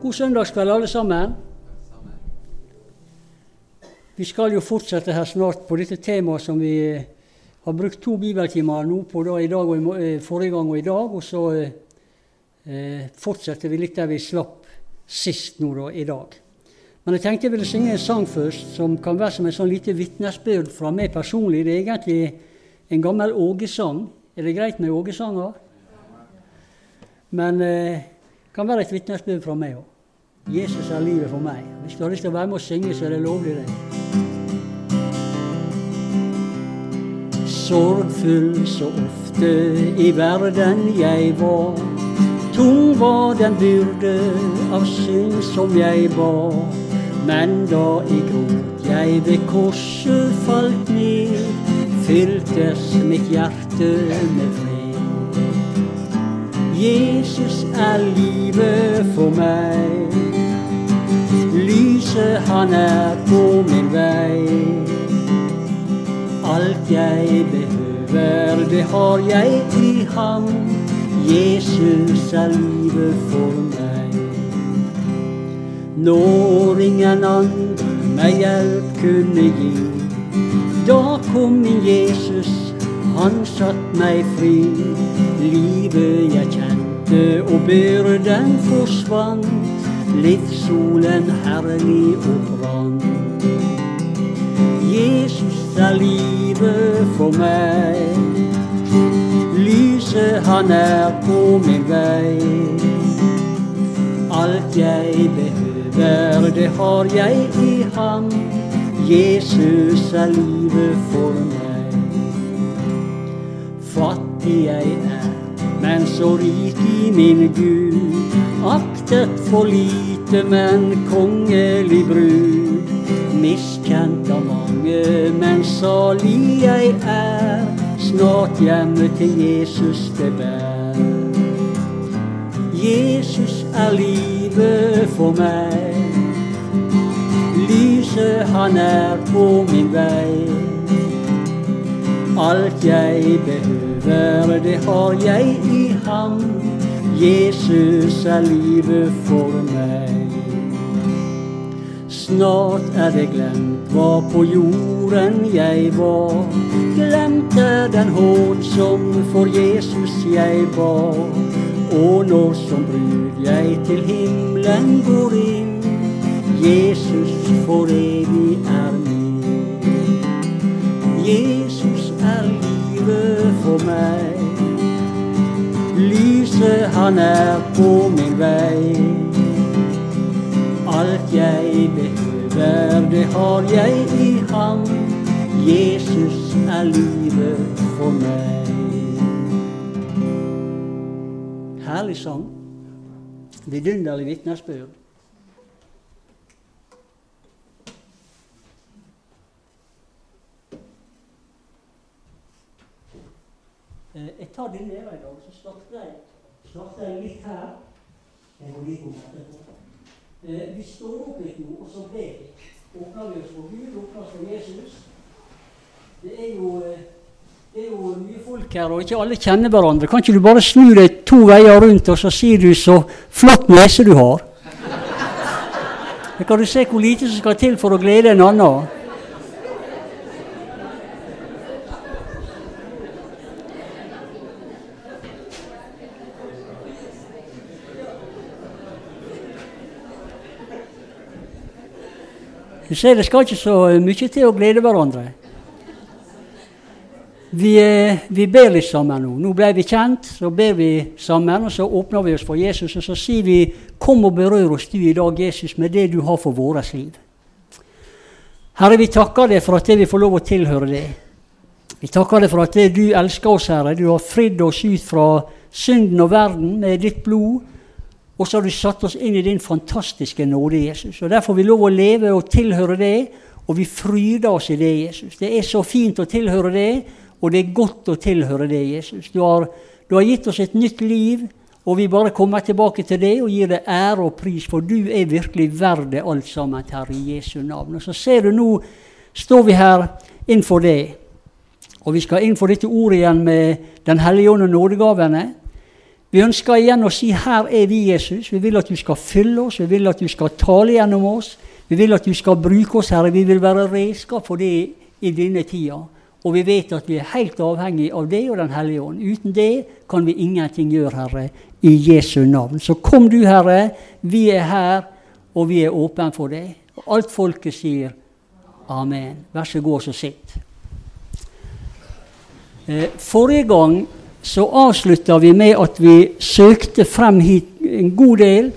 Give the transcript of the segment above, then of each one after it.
God søndagskveld, alle sammen. Vi skal jo fortsette her snart på dette temaet som vi eh, har brukt to bibeltimer nå på da, i dag og i, eh, forrige gang og i dag. Og så eh, fortsetter vi litt der vi slapp sist nå da, i dag. Men jeg tenkte jeg ville synge en sang først som kan være som en sånn lite vitnesbyrd fra meg personlig. Det er egentlig en gammel Åge-sang. Er det greit med Åge-sanger? Men eh, kan være et vitnesbyrd fra meg òg. Jesus er livet for meg. Hvis du har lyst til å være med og synge, så er det lovlig, det. Sorgfull så ofte i verden jeg var. Tung var den byrde av synd som jeg bar. Men da i gråt jeg ved korset falt ned, fyltes mitt hjerte med fred. Jesus er livet for meg. Lyset han er på min vei. Alt jeg behøver, det har jeg i ham. Jesus er livet for meg. Når ingen andre meg hjelp kunne gi, da kom min Jesus, han satt meg fri. Livet jeg kjente og byrden forsvant, livssolen herlig og brant. Jesus er livet for meg. Lyset han er på min vei. Alt jeg behøver, det har jeg i ham. Jesus er livet for meg. Fattig jeg er, så rik i min Gud. Aktet for lite, men kongelig brud. Miskjent av mange, men salig jeg er. Snart hjemme til Jesus det bær. Jesus er livet for meg. Lyset han er på min vei. Alt jeg behøver, det har jeg i ham. Jesus er livet for meg. Snart er det glemt hva på jorden jeg var. Glemt er den hån som for Jesus jeg var. Og når som brud jeg til himmelen går inn, Jesus for evig er min. Jesus for meg. Lyset han er på min vei. Alt jeg behøver, det har jeg i ham. Jesus er livet for meg. Herlig sang. Vidunderlig vitnesbyrd. Den ned i dag, så starter jeg, starter jeg litt her. Jeg går litt om etterpå. Vi står opp litt nå, og så ber vi. Åpner vi oss for Gud, åpner oss for Jesus. Det er jo det er jo mye folk her, og ikke alle kjenner hverandre. Kan ikke du bare snu deg to veier rundt, og så sier du så flott nese du har? Da kan du se hvor lite som skal til for å glede en annen. Du ser, det skal ikke så mye til å glede hverandre. Vi, vi, ber litt sammen nå. Nå ble vi kjent, så ber vi sammen. og Så åpner vi oss for Jesus, og så sier vi Kom og berør oss du i dag, Jesus, med det du har for vårt liv. Herre, vi takker deg for at vi får lov å tilhøre deg. Vi takker deg for at du elsker oss, Herre. Du har fridd oss ut fra synden og verden med ditt blod. Og så har du satt oss inn i din fantastiske nåde, Jesus. Og Derfor får vi lov å leve og tilhøre det, og vi fryder oss i det, Jesus. Det er så fint å tilhøre det, Og det er godt å tilhøre det, Jesus. Du har, du har, gitt oss et nytt liv, og vi bare kommer tilbake til det og gir deg ære og pris, for du er virkelig verd det alt sammen, Herre, i Jesu navn. Og så ser du nå, står vi her innenfor det, og vi skal inn for dette ordet igjen med Den hellige ånd og nådegavene. Vi ønsker igjen å si her er vi, Jesus. Vi vil at du skal fylle oss, vi vil at du skal tale gjennom oss. Vi vil at du skal bruke oss, Herre. Vi vil være redskap for det i denne tida. Og vi vet at vi er helt avhengig av det og Den hellige ånd. Uten det kan vi ingenting gjøre, Herre, i Jesu navn. Så kom du, Herre. Vi er her, og vi er åpne for det. Og alt folket sier amen. Vær så god og sitt. Eh, forrige gang så avslutta vi med at vi søkte frem hit en god del.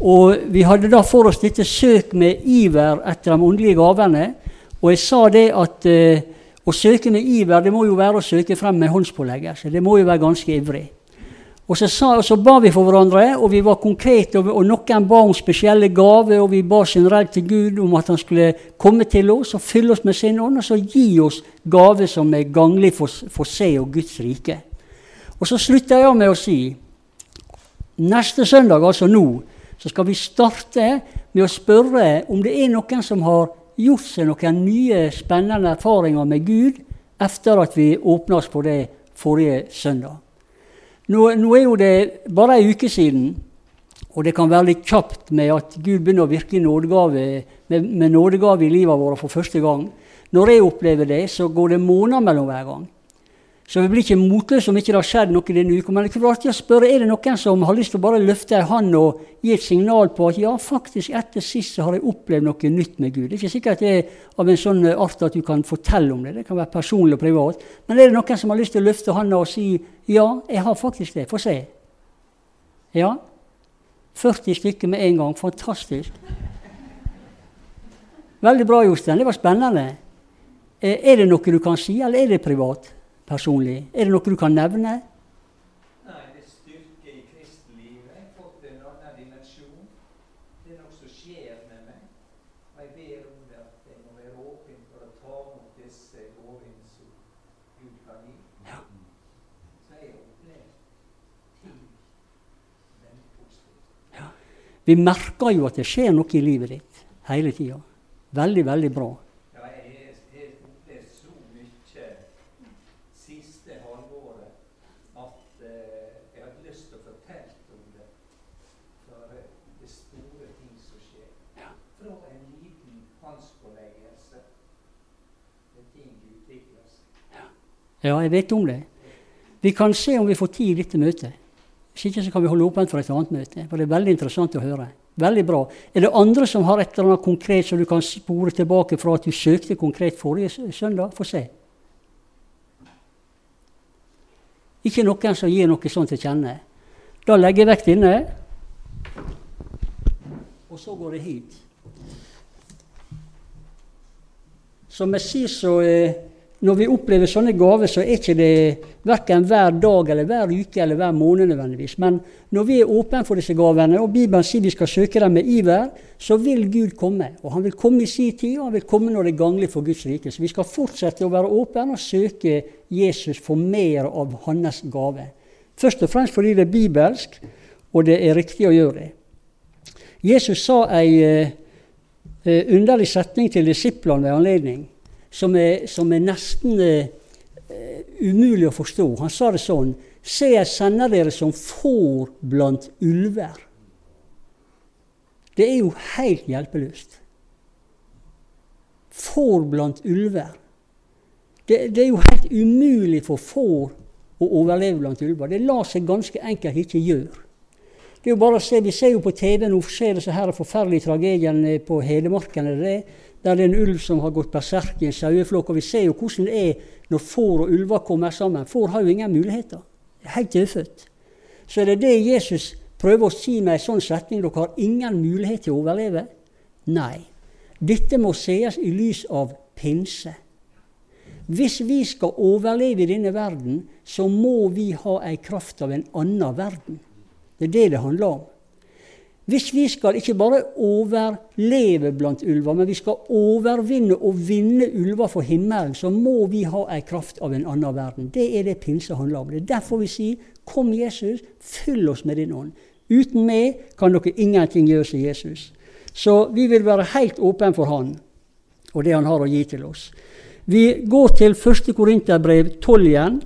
Og vi hadde da for oss dette søk med iver etter de åndelige gavene. Og jeg sa det at eh, å søke med iver det må jo være å søke frem med håndspåleggelse. Det må jo være ganske ivrig. Og så, sa, og så, ba vi for hverandre, og vi var konkrete, og, og noen ba om spesielle gaver, og vi ba generelt til Gud om at han skulle komme til oss og fylle oss med sin ånd, og så gi oss gaver som er ganglig for, for seg og Guds rike. Og så slutter jeg med å si neste søndag, altså nå, så skal vi starte med å spørre om det er noen som har gjort seg noen nye, spennende erfaringer med Gud etter at vi åpna oss på det forrige søndag. Nå, nå, er jo det bare ei uke siden, og det kan være litt kjapt med at Gud begynner å virke nådegave, med, med nådegave i livet vårt for første gang. Når jeg opplever det, så går det måneder mellom hver gang. Så vi blir ikke motløse om ikke det har skjedd noe denne uka. Men det kunne vært artig å spørre er det noen som har lyst til å bare løfte ei hånd og gi et signal på at ja, faktisk etter sist har jeg opplevd noe nytt med Gud. Det er ikke sikkert det er av en sånn art at du kan fortelle om det. Det kan være personlig og privat. Men er det noen som har lyst til å løfte hånda og si ja, jeg har faktisk det. Få se. Ja. 40 stykker med en gang. Fantastisk. Veldig bra, Jostein. Det var spennende. Eh, er det noe du kan si, eller er det privat? Personlig? Er det noe du kan nevne? Nei, det er styrke i kristenlivet. Fått en annen dimensjon. Det er noe som skjer med meg. Og jeg ber om det at jeg må være åpen for å ta imot disse gavene som Gud kan gi. Ja. Så jeg har ting veldig positivt. Ja. Vi merker jo at det skjer noe i livet ditt hele tida. Veldig, veldig bra. Ja, jeg har jeg har opplevd så mye siste halvåret at eh, jeg hadde lyst til å fortelle om det. For eh, det er store ting som skjer. Ja. Fra en liten håndspåleggelse til ting utvikler seg. Ja, jeg vet om det. Vi kan se om vi får tid i dette møtet. Hvis ikke så kan vi holde åpent for et annet møte. For det er veldig interessant å høre. Veldig bra. Er det andre som har et eller annet konkret som du kan spore tilbake fra at du søkte konkret forrige søndag? Få se. Ikke noen som gir noe sånt til kjenne. Da legger jeg vekk denne, og så går jeg hit. Som jeg sier, så eh, når vi opplever sånne gaver, så er ikke det verken hver dag eller hver uke eller hver måned nødvendigvis. Men når vi er åpne for disse gavene, og Bibelen sier vi skal søke dem med iver, så vil Gud komme. Og han vil komme i sin tid, og han vil komme når det er ganglig for Guds rike. Så vi skal fortsette å være åpne og søke Jesus for mer av hans gave. Først og fremst fordi det er bibelsk, og det er riktig å gjøre det. Jesus sa ei eh, eh, underlig setning til disiplene ved anledning, som er, som er nesten eh, umulig å forstå. Han sa det sånn Se, jeg sender dere som får blant ulver. Det er jo helt hjelpeløst. Får blant ulver. Det, det er jo helt umulig for får å overleve blant ulver. Det lar seg ganske enkelt ikke gjøre. Det er jo bare å se, Vi ser jo på TV nå ser disse her forferdelige tragediene på Hedmarken. det? Der det er en ulv som har gått berserk i en saueflokk. og Vi ser jo hvordan det er når får og ulver kommer sammen. Får har jo ingen muligheter. Er Helt dødfødt. Så er det det Jesus prøver å si med en sånn setning. Dere har ingen mulighet til å overleve. Nei. Dette må sees i lys av pinse. Hvis vi skal overleve i denne verden, så må vi ha ei kraft av en annen verden. Det er det det handler om. Hvis vi skal ikke bare overleve blant ulver, men vi skal overvinne og vinne ulver for himmelen, så må vi ha ei kraft av en annen verden. Det er det pinse handler om. Det er derfor vi sier 'Kom, Jesus, fyll oss med din ånd'. Uten meg kan dere ingenting gjøre, sier Jesus. Så vi vil være helt åpne for Han og det Han har å gi til oss. Vi går til 1. Korinterbrev 12 igjen.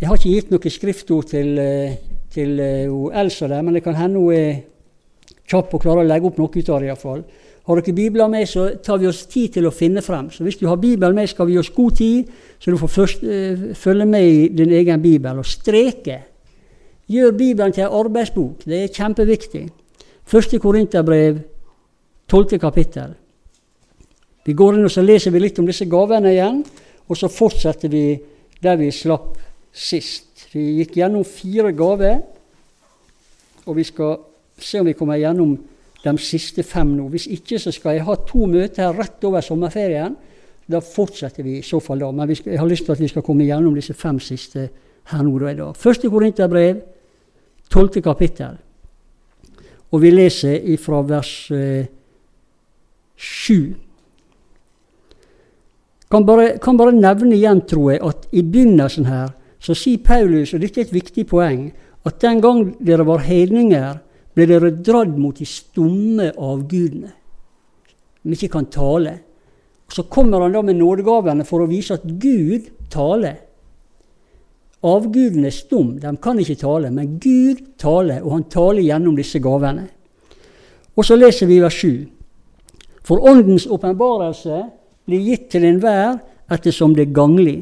Jeg har ikke gitt noe skriftord til, eh, til uh, Elsa der, men det kan hende hun er kjapp og klarer å legge opp noe ut av det iallfall. Har dere bibler med, så tar vi oss tid til å finne frem. Så hvis du har Bibelen med, skal vi gi oss god tid, så du får først, uh, følge med i din egen bibel. Og streke. Gjør Bibelen til en arbeidsbok. Det er kjempeviktig. Første Korinterbrev, tolvte kapittel. Vi går inn og så leser vi litt om disse gavene igjen, og så fortsetter vi der vi slapp sist. Vi gikk gjennom fire gaver, og vi skal se om vi kommer gjennom de siste fem nå. Hvis ikke så skal jeg ha to møter rett over sommerferien. Da fortsetter vi i så fall da. Men skal, jeg har lyst til at vi skal komme gjennom disse fem siste her nå i dag. Første Korinterbrev, tolvte kapittel. Og vi leser ifra vers eh, sju. Eh, kan bare, kan bare nevne igjen, tror jeg, at i begynnelsen her så sier Paulus, og dette er et viktig poeng, at den gang dere var hedninger, ble dere dradd mot de stumme avgudene, som ikke kan tale. Så kommer han da med nådegavene for å vise at Gud taler. Avgudene er stum, de kan ikke tale, men Gud taler, og han taler gjennom disse gavene. Og så leser vi vers 7. For Åndens åpenbarelse blir gitt til enhver ettersom det er ganglig.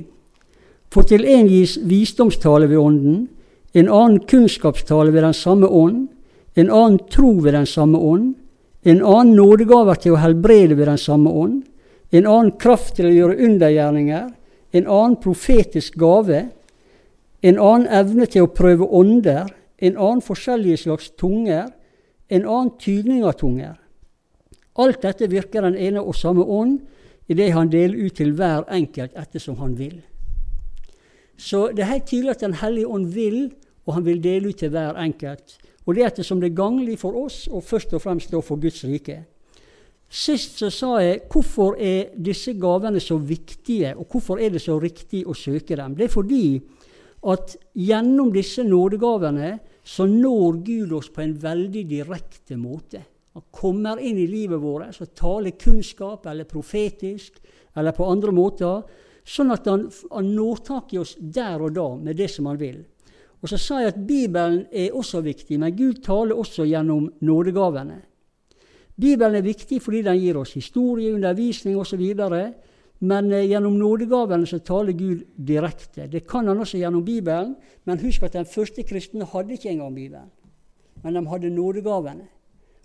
For til en gis visdomstale ved Ånden, en annen kunnskapstale ved den samme ånd, en annen tro ved den samme ånd, en annen nådegaver til å helbrede ved den samme ånd, en annen kraft til å gjøre undergjerninger, en annen profetisk gave, en annen evne til å prøve ånder, en annen forskjellige slags tunger, en annen tydning av tunger. Alt dette virker den ene og samme ånd, idet han deler ut til hver enkelt ettersom han vil. Så det er helt tydelig at Den hellige ånd vil, og han vil dele ut til hver enkelt. Og det er ettersom det er ganglig for oss, og først og fremst for Guds rike. Sist så sa jeg hvorfor er disse gavene så viktige, og hvorfor er det så riktig å søke dem. Det er fordi at gjennom disse nådegavene så når Gud oss på en veldig direkte måte. Han kommer inn i livet vårt og taler kunnskap, eller profetisk, eller på andre måter. Sånn at han, han når tak i oss der og da med det som han vil. Og Så sa jeg at Bibelen er også viktig, men Gud taler også gjennom nådegavene. Bibelen er viktig fordi den gir oss historie, undervisning osv. Men eh, gjennom nådegavene så taler Gud direkte. Det kan han også gjennom Bibelen, men husk at den første kristne hadde ikke engang Bibelen. Men de hadde nådegavene,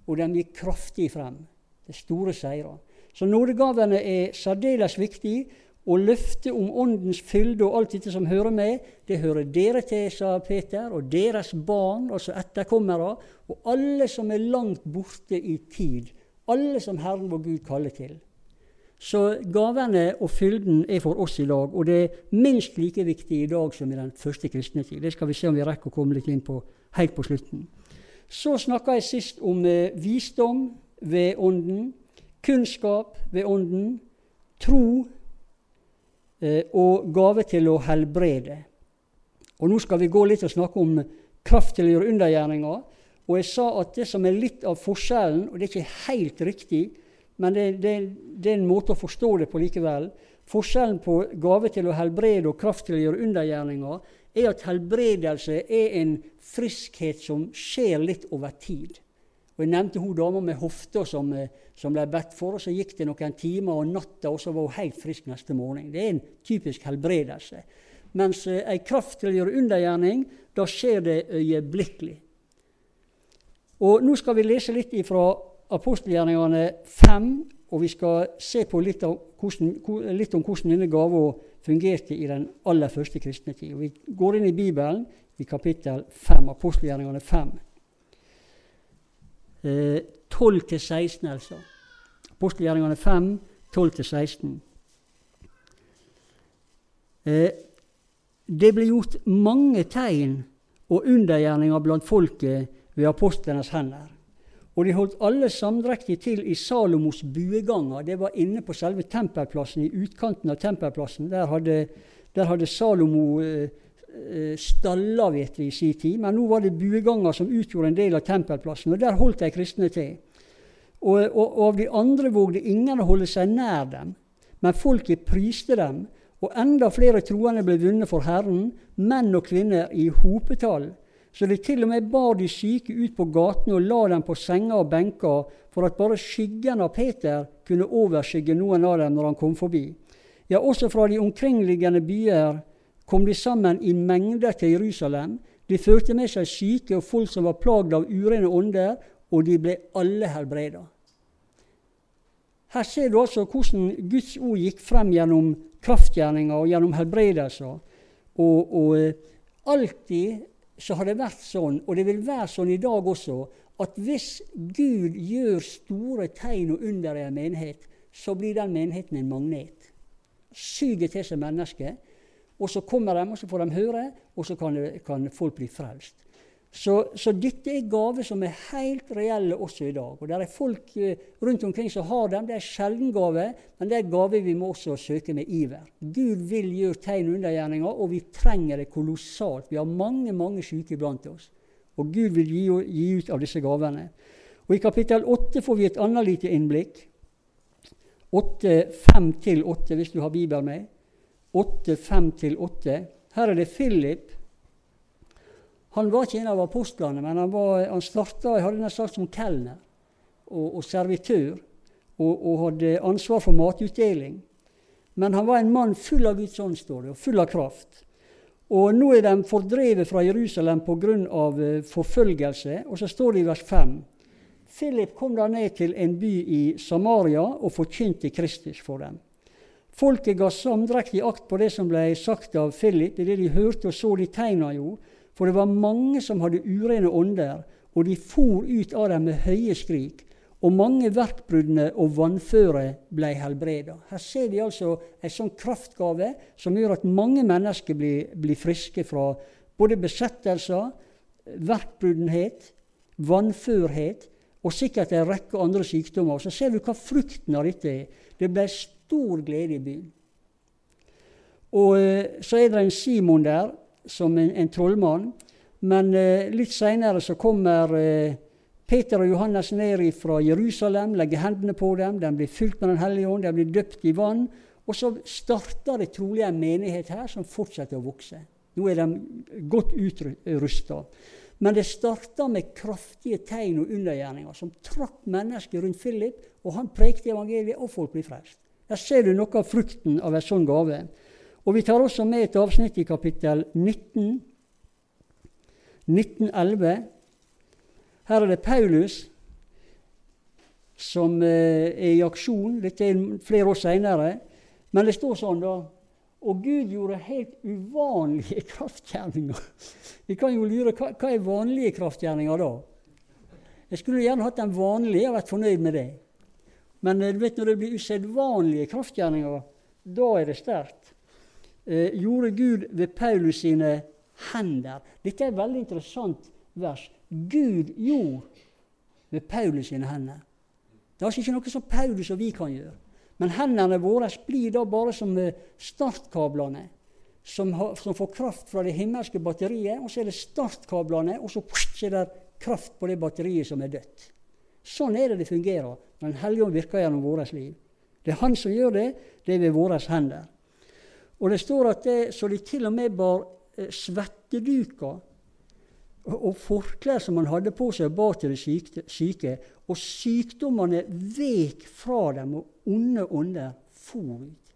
og de gikk kraftig frem. Det store seirer. Så nådegavene er særdeles viktige, og løftet om Åndens fylde og alt dette som hører med, det hører dere til, sa Peter, og deres barn, altså etterkommere, og alle som er langt borte i tid. Alle som Herren vår Gud kaller til. Så gavene og fylden er for oss i dag, og det er minst like viktig i dag som i den første kristne tid. Det skal vi se om vi rekker å komme litt inn på helt på slutten. Så snakka jeg sist om eh, visdom ved Ånden, kunnskap ved Ånden, tro og gave til å helbrede. Og Nå skal vi gå litt og snakke om kraft til å gjøre undergjerninger. Og jeg sa at det som er litt av forskjellen, og det er ikke helt riktig, men det, det, det er en måte å forstå det på likevel Forskjellen på gave til å helbrede og kraft til å gjøre undergjerninger er at helbredelse er en friskhet som skjer litt over tid. Og Jeg nevnte hun dama med hofta som, eh, som, ble bedt for, og så gikk det noen timer og natta, og så var hun helt frisk neste morgen. Det er en typisk helbredelse. Mens eh, ei kraft til å gjøre undergjerning, da skjer det øyeblikkelig. Og Nå skal vi lese litt fra apostelgjerningene 5, og vi skal se på litt, hvordan, litt om hvordan denne gava fungerte i den aller første kristne tid. Vi går inn i Bibelen i kapittel 5, apostelgjerningene 5. 12-16, eh, altså. Apostelgjerningene 5, 12-16. Eh, det ble gjort mange tegn og undergjerninger blant folket ved apostlenes hender. Og de holdt alle samdrektig til i Salomos bueganger. Det var inne på selve tempelplassen, i utkanten av tempelplassen. Der hadde, der hadde Salomo Eh, staller, vet vi, i sin tid. Men nå var det bueganger som utgjorde en del av tempelplassen, og der holdt de kristne til. Og, og, og av de andre vågde ingen å holde seg nær dem, men folket priste dem. Og enda flere troende ble vunnet for Herren, menn og kvinner i hopetall. så de til og med bar de syke ut på gatene og la dem på senger og benker, for at bare skyggen av Peter kunne overskygge noen av dem når han kom forbi. Ja, også fra de omkringliggende byer kom de sammen i mengder til Jerusalem. De førte med seg syke og folk som var plagd av urene ånder, og de ble alle helbreda. Her ser du altså hvordan Guds ord gikk frem gjennom kraftgjerninger og gjennom helbredelser. Og, og eh, alltid så har det vært sånn, og det vil være sånn i dag også, at hvis Gud gjør store tegn og under i en menighet, så blir den menigheten en magnet. Suger til seg mennesker. Og så kommer de, og så får de høre, og så kan, kan folk bli frelst. Så, så, dette er gaver som er helt reelle også i dag. Og Det er folk eh, rundt omkring som har dem. Det er sjelden gave, men det er gaver vi må også søke med iver. Gud vil gjøre tegn og undergjerninger, og vi trenger det kolossalt. Vi har mange mange syke blant oss. Og Gud vil gi, gi ut av disse gavene. Og I kapittel 8 får vi et annet lite innblikk. 8, 5-8, hvis du har Bibelen med. 8, 5-8. Her er det Philip han var ikke en av apostlene, men han, var, han starta jeg hadde sagt som kelner og, og servitør og, og, hadde ansvar for matutdeling. Men han var en mann full av Guds ånd, står det, og full av kraft. Og nå er de fordrevet fra Jerusalem pga. Uh, forfølgelse. Og så står det i vers 5. Philip kom da ned til en by i Samaria og forkynte Kristus for dem. Folket ga samdrektig akt på det som ble sagt av Philip, i det de hørte og så de tegna jo, for det var mange som hadde urene ånder, og de for ut av dem med høye skrik. Og mange verkbruddene og vannføre ble helbreda. Her ser vi altså en sånn kraftgave som gjør at mange mennesker blir, blir friske fra både besettelser, verkbruddenhet, vannførhet og sikkert en rekke andre sykdommer. Så ser du hva frukten av dette er. Det ble stor glede i byen. Og eh, så er det en Simon der som en, en trollmann. Men eh, litt seinere så kommer eh, Peter og Johannes ned fra Jerusalem, legger hendene på dem, de blir fylt med Den hellige ånd, de blir døpt i vann. Og så starter det trolig en menighet her som fortsetter å vokse. Nå er de godt utrusta. Men det starta med kraftige tegn og undergjerninger som trakk mennesker rundt Philip, og han prekte evangeliet, og folk blir frelst. Der ser du noe av frukten av en sånn gave. Og Vi tar også med et avsnitt i kapittel 19, 1911. Her er det Paulus som eh, er i aksjon. Dette er flere år seinere. Men det står sånn, da Og Gud gjorde helt uvanlige kraftgjerninger. Vi kan jo lure hva, hva er vanlige kraftgjerninger da? Jeg skulle gjerne hatt den vanlige og vært fornøyd med det. Men eh, du vet, når det blir usedvanlige kraftgjerninger, da er det sterkt eh, gjorde Gud ved Paulus sine hender. Dette er et veldig interessant vers. Gud gjorde ved Paulus sine hender. Det er altså ikke noe som Paulus og vi kan gjøre. Men hendene våre blir da bare som eh, startkablene som, har, som, får kraft fra det himmelske batteriet. Og så er det startkablene, og så, er det kraft på det batteriet som er dødt. Sånn er det det fungerer når Den hellige ånd virker gjennom vårt liv. Det er Han som gjør det. Det er ved våre hender. Og det står at det, så de til og med bar eh, svetteduker og, forklær som man hadde på seg, og bar til de syke. Og sykdommene vek fra dem, og onde ånder for ut.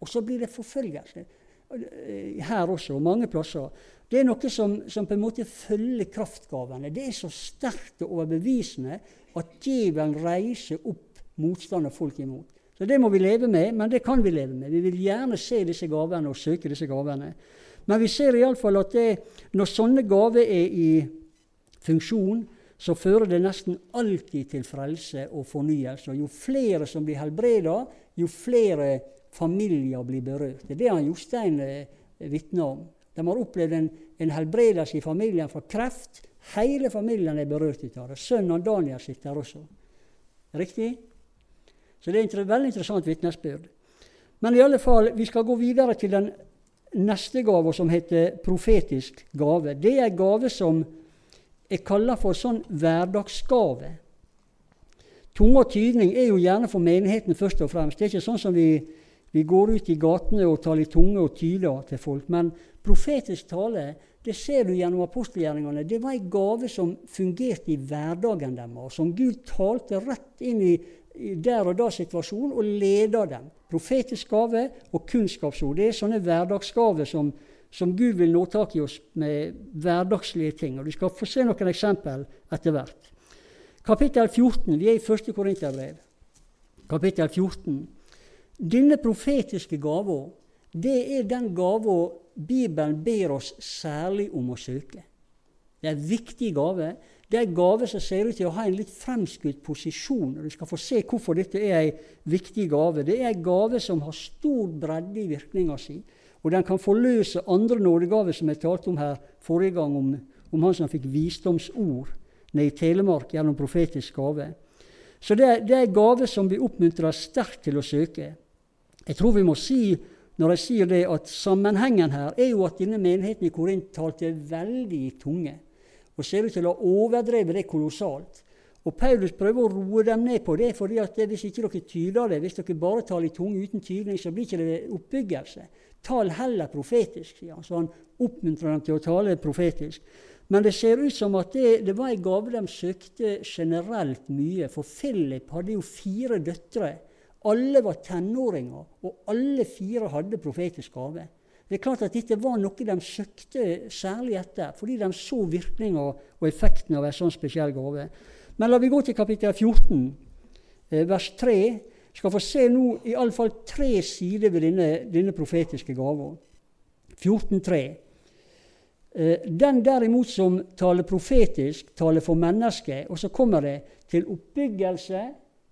Og så blir det forfølgelse her også, og mange plasser. Det er noe som, som, på en måte følger kraftgavene. Det er så sterkt og overbevisende at djevelen reiser opp motstand av folk imot. Så Det må vi leve med, men det kan vi leve med. Vi vil gjerne se disse gavene og søke disse gavene. Men vi ser iallfall at det, når sånne gaver er i funksjon, så fører det nesten alltid til frelse og fornyelse. Jo flere som blir helbreda, jo flere familier blir berørt. Det er det han Jostein eh, vitner om. De har opplevd en, en helbredelse i familien for kreft. Hele familien er berørt av det. Sønnen Daniel sitter der også. Riktig? Så det er et veldig interessant vitnesbyrd. Men i alle fall, vi skal gå videre til den neste gava, som heter profetisk gave. Det er en gave som er kalla for sånn hverdagsgave. Tunge og tydning er jo gjerne for menigheten først og fremst. Det er ikke sånn som vi, vi går ut i gatene og taler tunge og tyder til folk. Men profetisk tale det ser du gjennom apostelgjerningene. Det var en gave som fungerte i hverdagen deres, som Gud talte rett inn i, i der og da situasjonen og leda dem. Profetisk gave og kunnskapsord. Det er sånne hverdagsgaver som, som Gud vil nå tak i oss med hverdagslige ting. Og Du skal få se noen eksempel etter hvert. Kapittel 14. Vi er i første Korinterbrev. Kapittel 14. Denne profetiske gava, det er den gava Bibelen ber oss særlig om å søke. Det er en viktig gave. Det er en gave som ser ut til å ha en litt fremskutt posisjon. Du skal få se hvorfor dette er en viktig gave. Det er en gave som har stor bredde i virkninga si. Og den kan forløse andre nådegaver, som jeg talte om her forrige gang, om, om han som fikk visdomsord nede i Telemark gjennom profetisk gave. Så det, det er en gave som vi oppmuntrer sterkt til å søke. Jeg tror vi må si når jeg sier det, at sammenhengen her er jo at denne menigheten i Korint talte veldig i tunge, og ser ut til å ha overdrevet det kolossalt. Og Paulus prøver å roe dem ned på det, fordi at hvis ikke dere tyder det, hvis dere bare taler i tunge uten tydning, så blir ikke det oppbyggelse. Tal heller profetisk, sier han. Så han oppmuntrer dem til å tale profetisk. Men det ser ut som at det, det var en gave de søkte generelt mye. For Philip hadde jo fire døtre alle var tenåringer, og alle fire hadde profetisk gave. Det er klart at Dette var noe de søkte særlig etter, fordi de så virkninga og effekten av en sånn spesiell gave. Men la vi gå til kapittel 14, eh, vers 3. Vi skal få se nå i alle fall tre sider ved denne, denne profetiske gava. 14.3. Eh, den derimot som taler profetisk, taler for mennesket. Og så kommer det til oppbyggelse,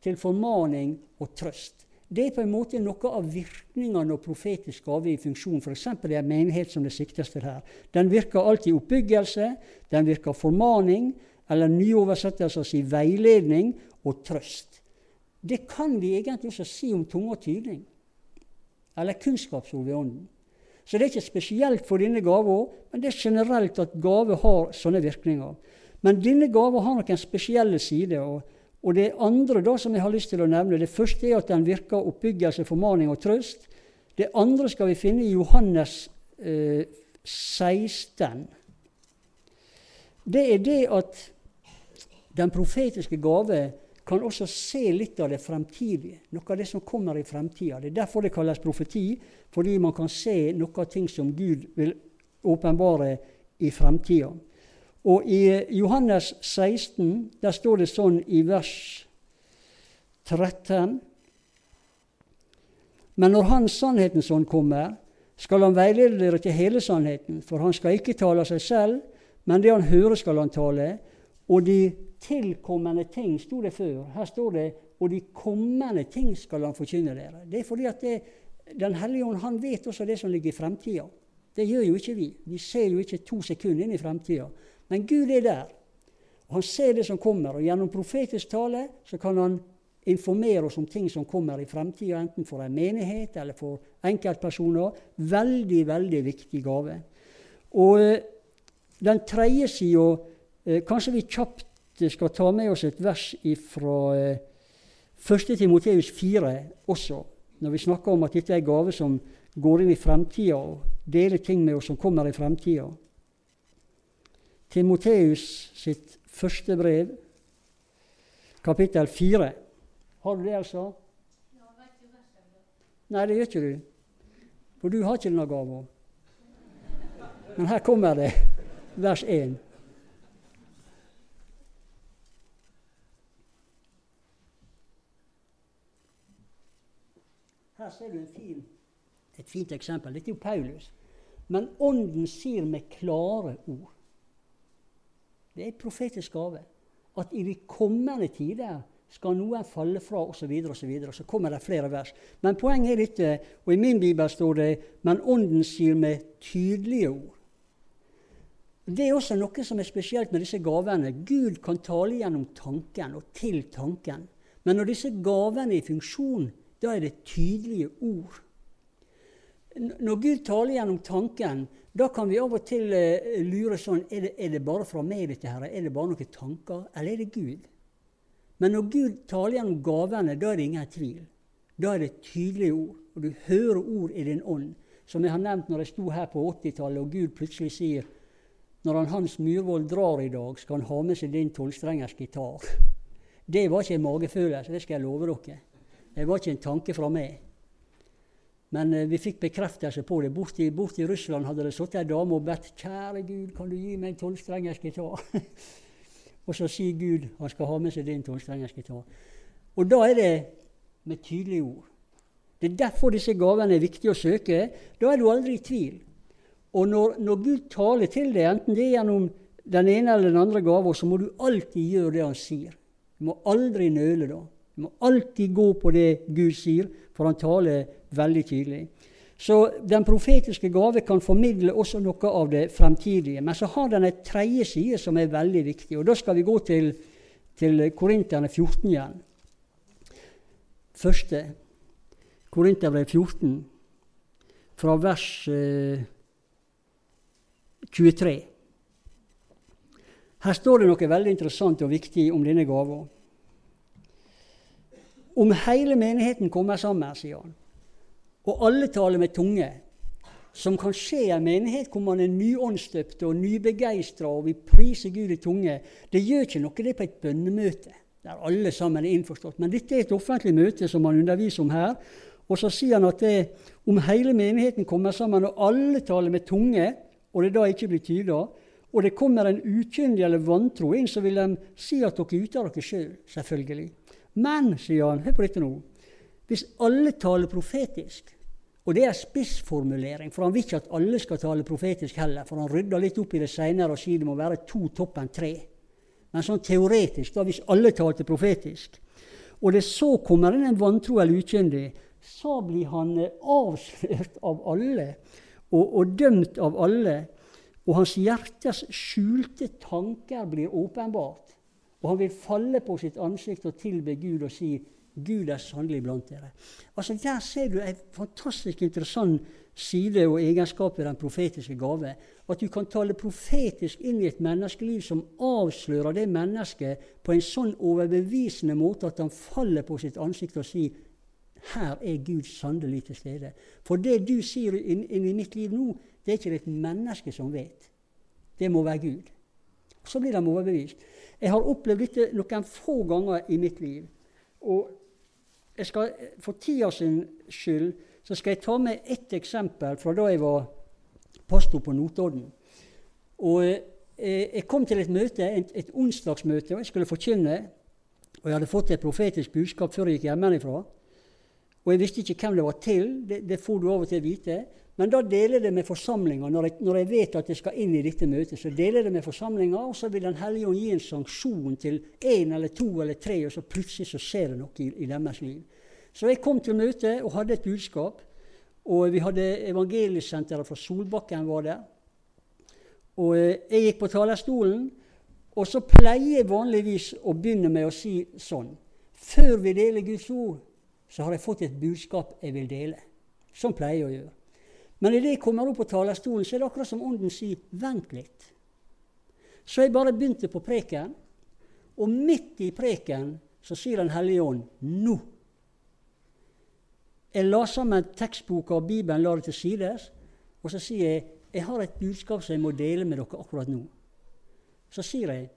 til formaning og trøst. Det er på en måte noe av virkningene når profetisk gave i funksjon. F.eks. i en menighet som det siktes til her. Den virker alltid oppbyggelse, den virker formaning, eller nye oversettelser sier veiledning og trøst. Det kan vi egentlig også si om tunge og tydning, eller kunnskapsord ved Ånden. Så det er ikke spesielt for denne gava, men det er generelt at gave har sånne virkninger. Men denne gava har noen spesielle sider. og og Det andre da som jeg har lyst til å nevne, det første er at den virker oppbyggelse, formaning og trøst. Det andre skal vi finne i Johannes eh, 16. Det er det at den profetiske gave kan også se litt av det fremtidige. Noe av det som kommer i fremtida. Det er derfor det kalles profeti, fordi man kan se noe av ting som Gud vil åpenbare i fremtida. Og i Johannes 16 der står det sånn i vers 13 Men når Han sannhetens ånd kommer, skal han veilede dere til hele sannheten, for han skal ikke tale av seg selv, men det han hører, skal han tale. Og de tilkommende ting, sto det før. Her står det og de kommende ting skal han forkynne dere. Det er fordi at det, Den hellige ånd han vet også det som ligger i fremtida. Det gjør jo ikke vi. Vi ser jo ikke to sekunder inn i fremtida. Men Gud er der. Og Han ser det som kommer. Og gjennom profetisk tale så kan han informere oss om ting som kommer i fremtida, enten for en menighet eller for enkeltpersoner. Veldig, veldig viktig gave. Og eh, den tredje sida eh, Kanskje vi kjapt skal ta med oss et vers fra eh, 1. Timoteus 4 også, når vi snakker om at dette er en gave som går inn i fremtida og deler ting med oss som kommer i fremtida. Timoteus sitt første brev, kapittel 4. Har du det, altså? Nei, det gjør ikke du. For du har ikke denne gava. Men her kommer det, vers 1. Her ser du fin, et fint eksempel. Dette er jo Paulus. Men Ånden sier med klare ord. Det er en profetisk gave. At i de kommende tider skal noen falle fra, osv. Og så, videre. så kommer det flere vers. Men poenget er dette, og i min bibel står det men Ånden sier med tydelige ord. Det er også noe som er spesielt med disse gavene. Gud kan tale gjennom tanken og til tanken. Men når disse gavene er i funksjon, da er det tydelige ord. Når Gud taler gjennom tanken, da kan vi av og til uh, lure sånn er det, er det bare fra meg, dette her? Er det bare noen tanker? Eller er det Gud? Men når Gud taler gjennom gavene, da er det ingen tvil. Da er det tydelige ord. Og du hører ord i din ånd. Som jeg har nevnt når jeg sto her på 80-tallet, og Gud plutselig sier når han Hans Myhrvold drar i dag, skal han ha med seg din tolvstrengers gitar. Det var ikke en magefølelse, det skal jeg love dere. Det var ikke en tanke fra meg. Men eh, vi fikk bekreftelse på det. Bort i Russland hadde det sittet ei dame og bedt 'Kjære Gud, kan du gi meg en tolvstrengers gitar?' og så sier Gud han skal ha med seg din tolvstrengers gitar. Og da er det med tydelige ord. Det er derfor disse gavene er viktige å søke. Da er du aldri i tvil. Og når, når Gud taler til deg, enten det er gjennom den ene eller den andre gava, så må du alltid gjøre det han sier. Du må aldri nøle da. Du må alltid gå på det Gud sier, for han taler veldig tydelig. Så den profetiske gave kan formidle også noe av det fremtidige. Men så har den en tredje side som er veldig viktig. Og da skal vi gå til, til Korinterne 14 igjen. Første Korinterbrev 14, fra vers eh, 23. Her står det noe veldig interessant og viktig om denne gava. Om hele menigheten kommer sammen, sier han, og alle taler med tunge, som kan skje i en menighet hvor man er nyåndsdøpt og nybegeistra og vil prise Gud i tunge, det gjør ikke noe det på et bønnemøte der alle sammen er innforstått. Men dette er et offentlig møte som han underviser om her. Og så sier han at det, om hele menigheten kommer sammen, og alle taler med tunge, og det da ikke blir tyda, og det kommer en ukyndig eller vantro inn, så vil de si at dere er ute av dere sjøl, selv, selvfølgelig. Men, sier han, hør på dette nå, hvis alle taler profetisk og det er spissformulering, for han vil ikke at alle skal tale profetisk heller. For han rydder litt opp i det seinere og sier det må være to toppen tre. Men sånn teoretisk, da, hvis alle talte profetisk, og det så kommer inn en vantro eller ukyndig, så blir han eh, avslørt av alle og, og, dømt av alle. Og hans hjertes skjulte tanker blir åpenbart. Og han vil falle på sitt ansikt og tilbe Gud og si Gud er sannelig blant dere. Altså Der ser du en fantastisk interessant side og egenskap ved den profetiske gave. At du kan tale profetisk inn i et menneskeliv som avslører det mennesket på en sånn overbevisende måte at han faller på sitt ansikt og sier her er Gud sannelig til stede. For det du sier inn, inn, i mitt liv nå, det er ikke et menneske som vet. Det må være Gud. Så blir de overbevist. Jeg har opplevd dette noen få ganger i mitt liv. Og skal, for tida sin skyld så skal jeg ta med ett eksempel fra da jeg var pastor på Notodden. Og eh, Jeg kom til et møte, et, et onsdagsmøte, og jeg skulle forkynne. Og jeg hadde fått et profetisk budskap før jeg gikk hjemmefra. Og jeg visste ikke hvem det var til. Det, det får du av og til vite. Men da deler det med forsamlinga. Når, når, jeg vet at jeg skal inn i dette møtet, så deler det med forsamlinga, og så vil Den hellige ånd gi en sanksjon til én eller to eller tre, og så plutselig så skjer det noe i, i deres liv. Så jeg kom til møtet og hadde et budskap. Og vi hadde evangeliesenteret fra Solbakken var der. Og eh, jeg gikk på talerstolen, og så pleier jeg vanligvis å begynne med å si sånn Før vi deler Guds ord, så har jeg fått et budskap jeg vil dele. Sånn pleier jeg å gjøre. Men idet jeg kommer opp på talerstolen, så er det akkurat som Ånden sier 'vent litt'. Så jeg bare begynte på preken, og midt i preken så sier Den hellige ånd 'nå'. Jeg la sammen tekstboka og Bibelen, la det til sides, og så sier jeg 'jeg har et budskap som jeg må dele med dere akkurat nå'. Så sier jeg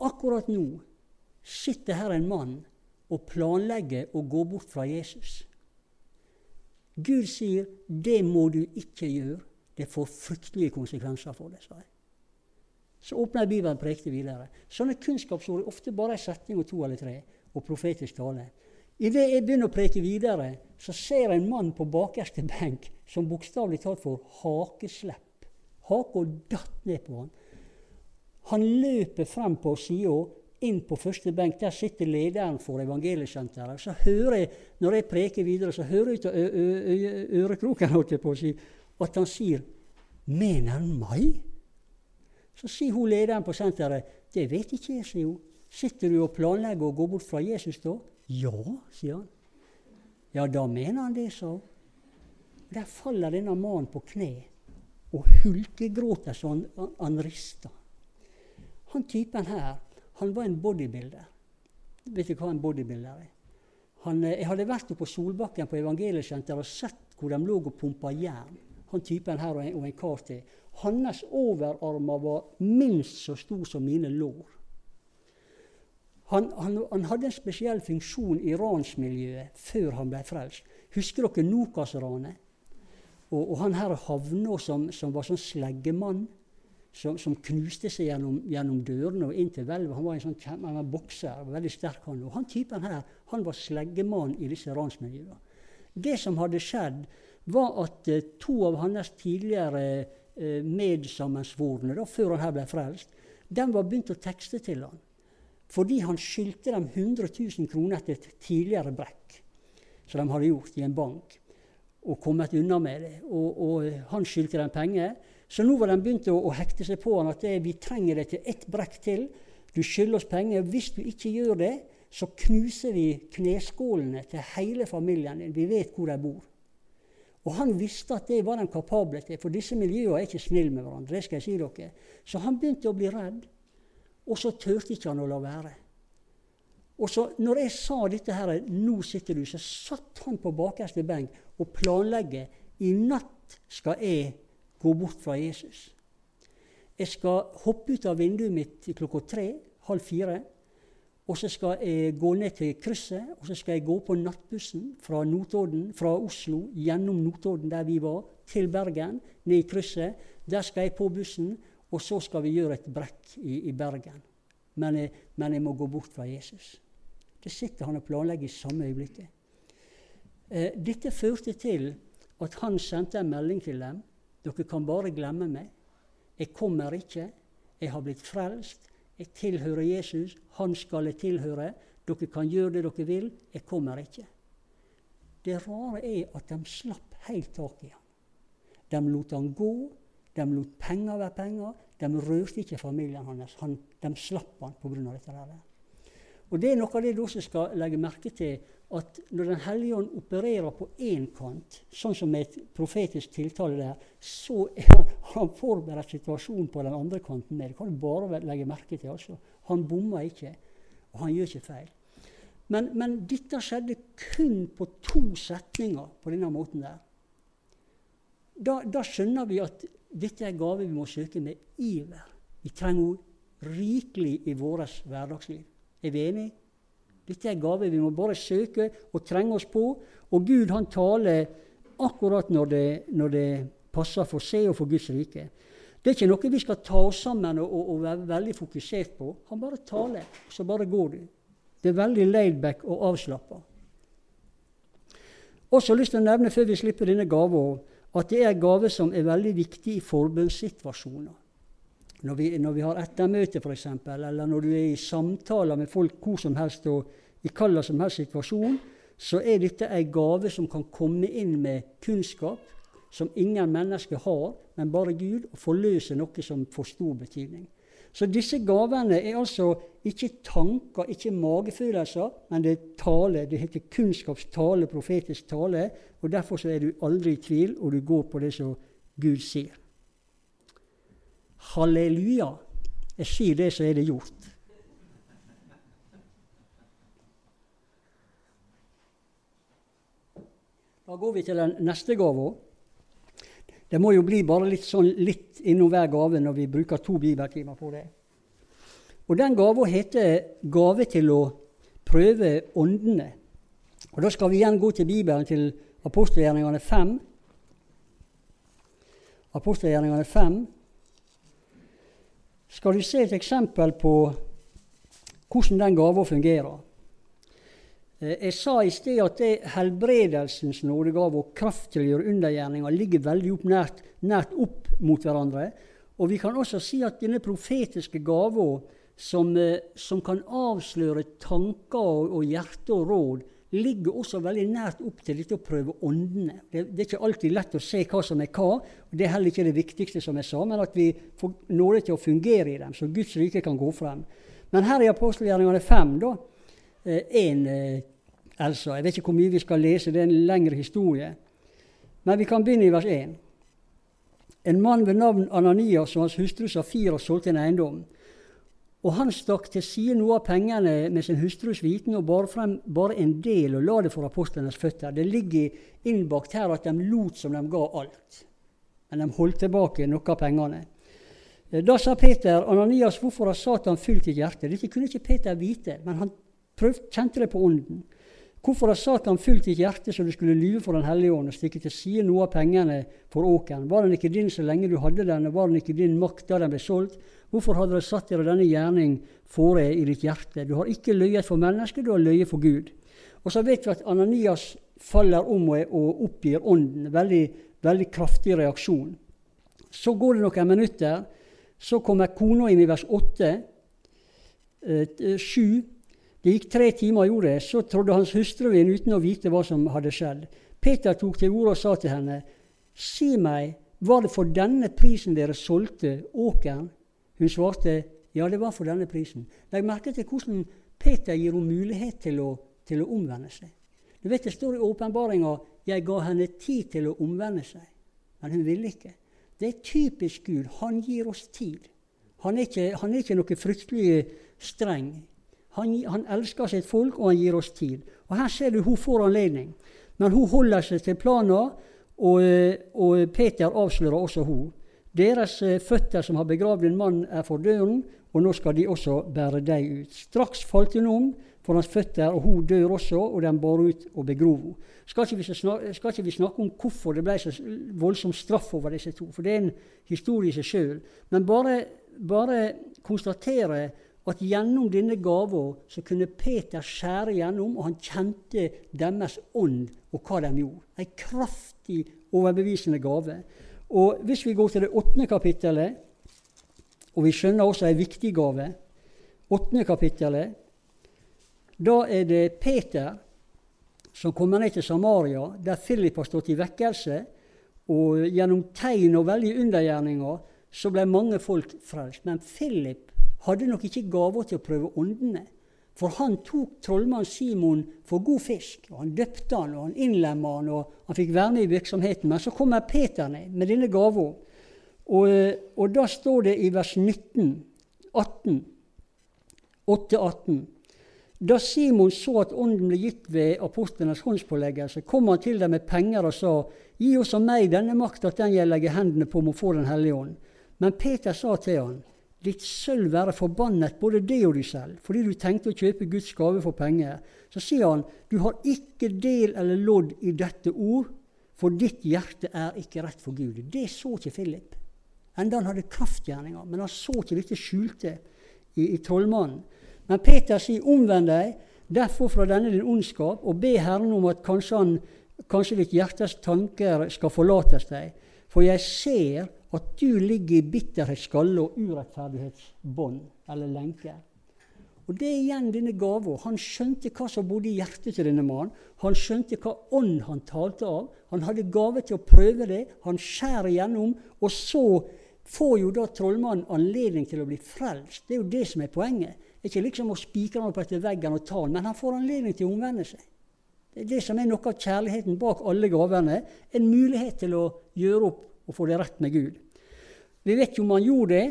'akkurat nå sitter her en mann og planlegger å gå bort fra Jesus'. Gud sier 'det må du ikke gjøre'. Det får fryktelige konsekvenser for deg. sa jeg. Så åpner Bibelen prekte videre. Sånne kunnskapsord er ofte bare en setning og to eller tre, og profetisk tale. Idet jeg begynner å preke videre, så ser jeg en mann på bakerste benk som bokstavelig talt får hakeslepp. Haka datt ned på han. Han løper frem på sida inn på første benk. Der sitter lederen for evangeliesenteret. Så hører jeg, når jeg preker videre, så hører jeg ut av ørekroken at han sier 'Mener han meg?' Så sier hun lederen på senteret 'Det vet ikke jeg', sier hun. 'Sitter du og planlegger å gå bort fra Jesus da?' 'Ja', sier han. 'Ja, da mener han det', sa hun. Der faller denne mannen på kne og hulkegråter så han, han rister. Han typen her han var en bodybuilder. Vet du hva en bodybuilder er? Han, eh, jeg hadde vært på Solbakken på evangeliesenteret og sett hvor de lå og pumpa jern. han typen her og en, og en kar til. Hans overarmer var minst så stor som mine lår. Han, han, han, hadde en spesiell funksjon i ransmiljøet før han ble frelst. Husker dere Nokas-ranet? Og, og, han her havna som, som var sånn sleggemann som, som, knuste seg gjennom, gjennom dørene og inn til hvelvet. Han var en sånn han var bokser, veldig sterk han. Og han typen her han var sleggemann i disse ransmiljøene. Det som hadde skjedd, var at eh, to av hans tidligere eh, medsammensvorne, da, før han her ble frelst, de var begynt å tekste til han. Fordi han skyldte dem 100 000 kroner etter et tidligere brekk som de hadde gjort i en bank, og kommet unna med det. Og, og han skyldte dem penger. Så nå var de begynt å, å hekte seg på han at det, vi trenger det til ett brekk til. Du skylder oss penger. Hvis du ikke gjør det, så knuser vi kneskålene til hele familien din. Vi vet hvor de bor. Og han visste at det var de kapable til, for disse miljøene er ikke snille med hverandre. det skal jeg si dere. Så han begynte å bli redd, og så turte ikke han å la være. Og så når jeg sa dette her, 'Nå sitter du', så satt han på bakerste benk og planlegger. I natt skal jeg gå bort fra Jesus. Jeg skal hoppe ut av vinduet mitt klokka tre, halv fire. Og så skal jeg gå ned til krysset, og så skal jeg gå på nattbussen fra Notodden, fra Oslo gjennom Notodden, der vi var, til Bergen, ned i krysset. Der skal jeg på bussen, og så skal vi gjøre et brekk i, i Bergen. Men jeg, men jeg, må gå bort fra Jesus. Det sitter han og planlegger i samme øyeblikket. Eh, dette førte til at han sendte en melding til dem dere kan bare glemme meg. Jeg kommer ikke. Jeg har blitt frelst. Jeg tilhører Jesus. Han skal jeg tilhøre. Dere kan gjøre det dere vil. Jeg kommer ikke. Det rare er at de slapp helt tak i ham. De lot han gå. De lot penger være penger. De rørte ikke familien hans. Han, de slapp han pga. dette. der. Og Det er noe av det du også skal legge merke til at når Den hellige ånd opererer på én kant, sånn som med et profetisk tiltale der, så har han forberedt situasjonen på den andre kanten med. Det kan du bare legge merke til. altså. Han bommer ikke, og han gjør ikke feil. Men, men dette skjedde kun på to setninger på denne måten der. Da, da skjønner vi at dette er gave vi må søke med iver. Vi trenger henne rikelig i vårt hverdagsliv. Er vi enige? Dette er en gave vi må bare søke og trenge oss på. Og Gud han taler akkurat når det, når det passer for seg og for Guds rike. Det er ikke noe vi skal ta oss sammen og, og, og være veldig fokusert på. Han bare taler, så bare går du. Det er veldig laidback og avslappa. Også lyst til å nevne før vi slipper denne gaven, at det er en gave som er veldig viktig i forbundssituasjoner. Når vi, når vi har ettermøte, f.eks., eller når du er i samtaler med folk hvor som helst og i hvilken som helst situasjon, så er dette en gave som kan komme inn med kunnskap som ingen mennesker har, men bare Gud, og forløse noe som får stor betydning. Så disse gavene er altså ikke tanker, ikke magefølelser, men det er tale. Det heter kunnskapstale, profetisk tale. og Derfor er du aldri i tvil, og du går på det som Gud sier. Halleluja. Jeg sier det, så er det gjort. Da går vi til den neste gava. Det må jo bli bare litt, sånn, litt innom hver gave når vi bruker to bibeltimer på det. Og Den gava heter 'Gave til å prøve åndene'. Og Da skal vi igjen gå til Bibelen, til apostelgjerningene 5. Apostelgjerningene 5 skal du se et eksempel på hvordan den gava fungerer. Eh, jeg sa i sted at det helbredelsens nådegave og kraft til å gjøre undergjerninger ligger veldig opp nært, nært, opp mot hverandre. Og vi kan også si at denne profetiske gava, som, eh, som, kan avsløre tanker og, og hjerte og råd, ligger også veldig nært opp til dette å prøve åndene. Det, det, er ikke alltid lett å se hva som er hva. og Det er heller ikke det viktigste, som jeg sa, men at vi får nåde til å fungere i dem, så Guds rike kan gå frem. Men her i apostelgjerningene 5, da, en eh, altså, Jeg vet ikke hvor mye vi skal lese, det er en lengre historie. Men vi kan begynne i vers 1. En mann ved navn Ananias og hans hustru Safira solgte en eiendom. Og han stakk til side noe av pengene med sin hustrus viten og bar frem bare en del og la det for apostlenes føtter. Det ligger innbakt her at de lot som de ga alt. men de holdt tilbake noe av pengene. Eh, da sa Peter, 'Ananias, hvorfor har Satan fylt ditt hjerte?' Dette kunne ikke Peter vite, men han prøvde, kjente det på ånden. Hvorfor har Satan fylt ditt hjerte så du skulle lyve for Den hellige ånd og stikke til side noe av pengene for åkeren? Var den ikke din så lenge du hadde den, og var den ikke din makt da den ble solgt? Hvorfor hadde dere satt dere denne gjerning fore i ditt hjerte? Du har ikke løyet for mennesket, du har løyet for Gud. Og så vet vi at Ananias faller om og oppgir ånden. Veldig, veldig kraftig reaksjon. Så går det noen minutter. Så kommer kona inn i vers 8. 7. Det gikk tre timer, gjorde det. Så trådde hans hustru inn uten å vite hva som hadde skjedd. Peter tok til orde og sa til henne, Si meg, var det for denne prisen dere solgte åkeren? Hun svarte, ja, det var for denne prisen. Legg merke til hvordan Peter gir henne mulighet til å, til å omvende seg. Du vet Det står i åpenbaringa jeg ga henne tid til å omvende seg, men hun ville ikke. Det er typisk Gud. Han gir oss tid. Han er ikke, han er ikke noe fryktelig streng. Han, han, elsker sitt folk, og han gir oss tid. Og Her ser du hun får anledning. Men hun holder seg til planen, og, og Peter avslører også hun. Deres eh, føtter som har begravd en mann, er for døren, og nå skal de også bære deg ut. Straks falt hun om for hans føtter, og hun dør også, og de bar ut og begrov henne. Skal, skal ikke vi snakke om hvorfor det ble så voldsom straff over disse to, for det er en historie i seg sjøl. Men bare, bare konstatere at gjennom denne gava så kunne Peter skjære gjennom, og han kjente deres ånd og hva de gjorde. En kraftig, overbevisende gave. Og Hvis vi går til det åttende kapittelet, og vi skjønner også en viktig gave Åttende kapittelet, da er det Peter som kommer ned til Samaria, der Philip har stått i vekkelse. Og gjennom tegn og veldige undergjerninger så ble mange folk frelst. Men Philip hadde nok ikke gaver til å prøve åndene. For han tok trollmann Simon for god fisk. og Han døpte han, og han innlemma han, og han fikk være med i virksomheten. Men så kommer Peter ned med denne gava. Og, og, da står det i vers 19, 18, 8-18 Da Simon så at ånden ble gitt ved apostlenes håndspåleggelse, kom han til dem med penger og sa:" Gi oss og meg denne makt at den jeg legger hendene på, må få Den hellige ånd. Men Peter sa til han, Ditt sølv være forbannet, både det og du selv, fordi du tenkte å kjøpe Guds gave for penger. Så sier han, du har ikke del eller lodd i dette ord, for ditt hjerte er ikke rett for Gud. Det så ikke Philip. Enda han hadde kraftgjerninger, men han så ikke dette skjulte i, i trollmannen. Men Peter sier, omvend deg derfor fra denne din ondskap, og be Herren om at kanskje, han, kanskje ditt hjertes tanker skal forlates deg. For jeg ser at du ligger i bitterhetsskalle og urettferdighetsbånd eller lenke. Og Det er igjen denne gava. Han skjønte hva som bodde i hjertet til denne mannen. Han skjønte hva ånd han talte av. Han hadde gave til å prøve det. Han skjærer igjennom. Og så får jo da trollmannen anledning til å bli frelst. Det er jo det som er poenget. Det er ikke liksom å spikre han opp etter veggen og ta han, men han får anledning til å omvende seg. Det er det som er noe av kjærligheten bak alle gavene. En mulighet til å gjøre opp og få det rett med Gud. Vi vet ikke om han gjorde det,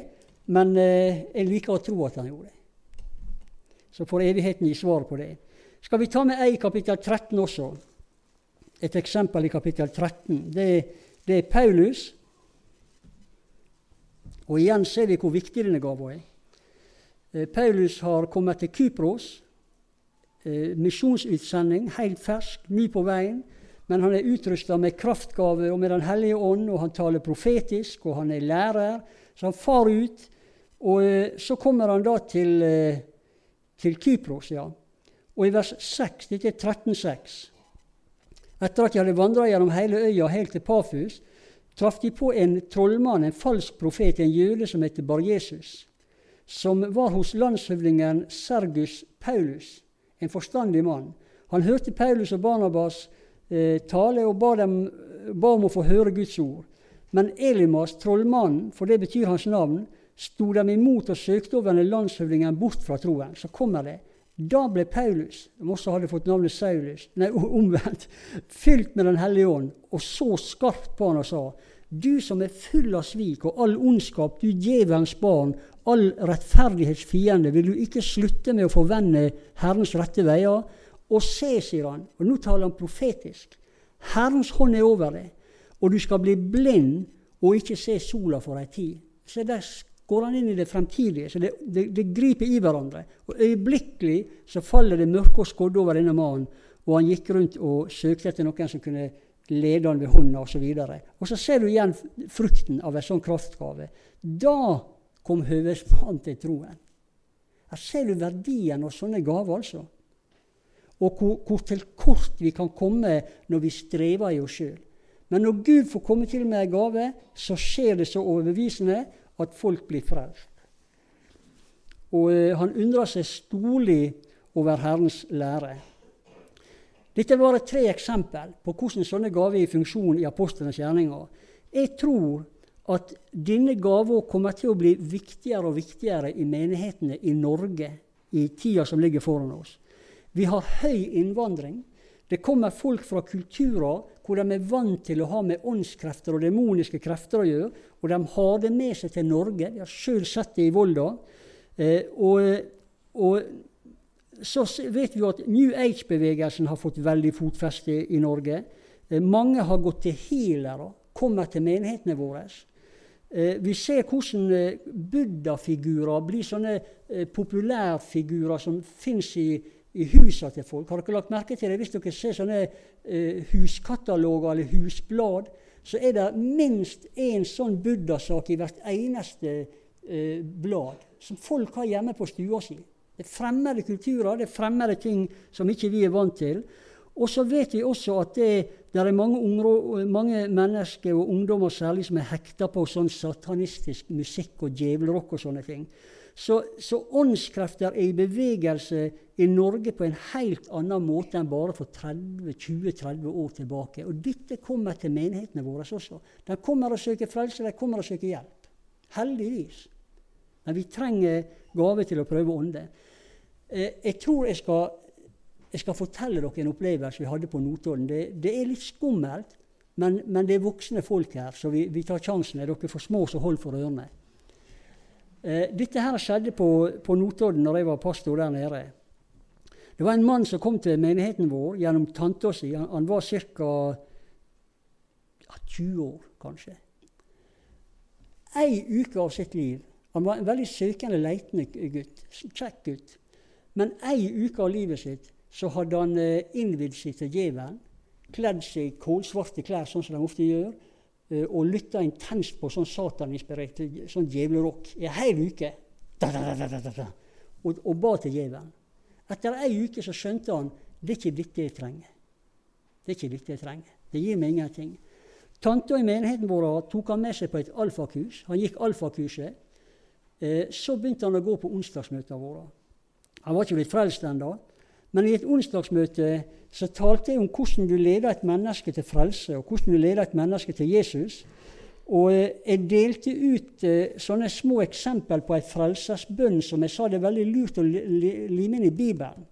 men eh, jeg liker å tro at han gjorde det. Så får evigheten gi svar på det. Skal vi ta med ei i kapittel 13 også? Et eksempel i kapittel 13. Det, det er Paulus. Og igjen ser vi hvor viktig denne gava er. Eh, Paulus har kommet til Kypros. Eh, misjonsutsending, helt fersk, ny på veien men han er utrusta med kraftgave og med Den hellige ånd, og han taler profetisk, og han er lærer. Så han far ut. Og eh, så kommer han da til, eh, til Kypros, ja. Og i vers 6, dette er 13,6 Etter at de hadde vandra gjennom hele øya helt til Pafus, traff de på en trollmann, en falsk profet, en jøde som heter Bar-Jesus, som var hos landshøvdingen Sergus Paulus, en forstandig mann. Han hørte Paulus og Barnabas eh, tale og ba, dem, ba, om å få høre Guds ord. Men Elimas, trollmannen, for det betyr hans navn, sto dem imot og søkte over denne landshøvdingen bort fra troen. Så kommer det. Da ble Paulus, som også hadde fått navnet Saulus, nei, omvendt, fylt med Den hellige ånd, og så skarpt på han og sa:" Du som er full av svik og all ondskap, du djevelens barn, all rettferdighetsfiende, vil du ikke slutte med å forvende Herrens rette veier? Og se, sier han, og nå taler han profetisk, Herrens hånd er over deg, og du skal bli blind og ikke se sola for ei tid. Så der går han inn i det fremtidige. Så det, det, det griper i hverandre. Og Øyeblikkelig så faller det mørke og skodde over denne mannen, og han gikk rundt og søkte etter noen som kunne lede han ved hånda osv. Og, og så ser du igjen frukten av en sånn kraftgave. Da kom høvedsmannen til troen. Her ser du verdien av sånne gaver, altså. Og hvor, hvor til kort vi kan komme når vi strever i oss sjøl. Men når Gud får komme til med en gave, så skjer det så overbevisende at folk blir frelst. Og eh, han undrer seg storlig over Herrens lære. Dette var tre eksempel på hvordan sånne gaver er i funksjon i apostlenes gjerninger. Jeg tror at denne gaven kommer til å bli viktigere og viktigere i menighetene i Norge i tida som ligger foran oss. Vi har høy innvandring. Det kommer folk fra kulturer hvor de er vant til å ha med åndskrefter og demoniske krefter å gjøre, og de har det med seg til Norge. Vi har sjøl sett det i Volda. Eh, og, og så vet vi at New Age-bevegelsen har fått veldig fotfeste i Norge. Eh, mange har gått til healere, kommer til menighetene våre. Eh, vi ser hvordan eh, buddha-figurer blir sånne eh, populærfigurer som fins i i husa til folk. Har dere lagt merke til det? Hvis dere ser sånne eh, huskataloger eller husblad, så er det minst én sånn buddha-sak i hvert eneste eh, blad som folk har hjemme på stua si. Det er fremmede kulturer, det er fremmede ting som ikke vi er vant til. Og så vet vi også at det, det er mange, unge, mange, mennesker, og ungdommer særlig, som er hekta på sånn satanistisk musikk og djevelrock og sånne ting. Så, så åndskrefter er i bevegelse i Norge på en helt annen måte enn bare for 20-30 år tilbake. Og dette kommer til menighetene våre også. De kommer og søker frelse, de kommer og søker hjelp. Heldigvis. Men vi trenger gave til å prøve ånde. Eh, jeg tror jeg skal, jeg skal, fortelle dere en opplevelse vi hadde på Notodden. Det, det er litt skummelt, men, men, det er voksne folk her, så vi, vi tar sjansen. Er dere for små, så hold for ørene. Eh, dette her skjedde på, på Notodden når jeg var pastor der nede. Det var en mann som kom til menigheten vår gjennom tanta si. Han, han var ca. Ja, 20 år, kanskje. Ei uke av sitt liv Han var en veldig søkende, leitende gutt. Kjekk gutt. Men ei uke av livet sitt så hadde han eh, innvidd seg til djevelen. Kledd seg i kålsvarte klær, sånn som de ofte gjør. Eh, og lytta intenst på sånn sataninspirert sånn djevlerock i ei hel uke. Da, da, da, og, og, ba til djevelen. Etter ei uke så skjønte han det er ikke dette jeg trenger. Det er ikke dette jeg trenger. Det gir meg ingenting. Tanta i menigheten vår tok han med seg på et alfakurs. Han gikk alfakurset. Eh, så begynte han å gå på onsdagsmøtene våre. Han var ikke blitt frelst ennå. Men i et onsdagsmøte så talte jeg om hvordan du leder et menneske til frelse, og hvordan du leder et menneske til Jesus. Og eh, jeg delte ut eh, sånne små eksempel på ei frelsersbønn som jeg sa det er veldig lurt å lime inn i Bibelen.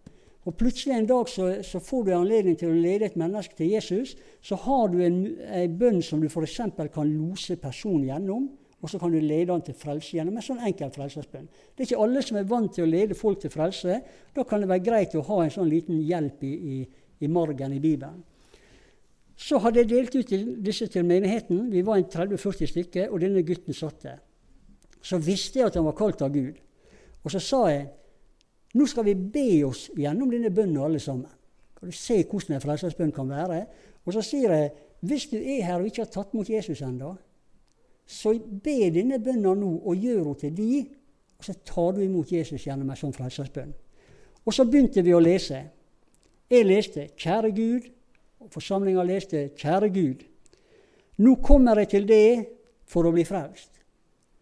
Og Plutselig en dag så, så, får du anledning til å lede et menneske til Jesus. Så har du en, en bønn som du f.eks. kan lose personen gjennom. Og så kan du lede han til frelse gjennom en sånn enkel frelsesbønn. Det er ikke alle som er vant til å lede folk til frelse. Da kan det være greit å ha en sånn liten hjelp i, i, i margen i Bibelen. Så hadde jeg delt ut disse til menigheten. Vi var en 30-40 stykker, og denne gutten satt der. Så visste jeg at han var kalt av Gud. Og så sa jeg nå skal vi be oss gjennom denne bønnen alle sammen. Kan du se hvordan en frelsesbønn kan være? Og så sier jeg hvis du er her og ikke har tatt mot Jesus ennå, så be denne bønna nå og gjør henne til de, og så tar du imot Jesus gjennom en sånn frelsesbønn. Og så begynte vi å lese. Jeg leste 'Kjære Gud', og forsamlinga leste 'Kjære Gud'. Nå kommer jeg til deg for å bli frelst.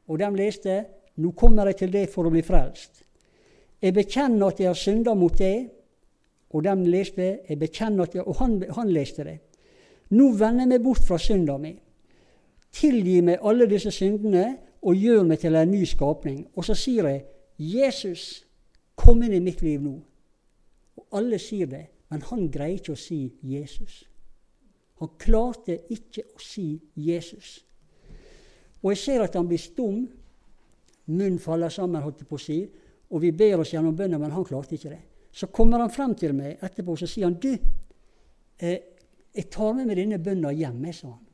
Og de leste 'Nå kommer jeg til deg for å bli frelst'. Jeg bekjenner at jeg har synda mot deg. Og de leste jeg bekjenner at jeg, Og han, han leste det. Nå vender jeg meg bort fra synda mi. Tilgi meg alle disse syndene og gjør meg til en ny skapning. Og så sier jeg, 'Jesus, kom inn i mitt liv nå.' Og alle sier det, men han greier ikke å si 'Jesus'. Han klarte ikke å si 'Jesus'. Og jeg ser at han blir stum. Munnen faller sammen, holdt jeg på å si. Og vi ber oss gjennom bønnen, men han klarte ikke det. Så kommer han frem til meg etterpå og sier han, 'Du, eh, jeg tar med meg denne bønnen hjem', sa han.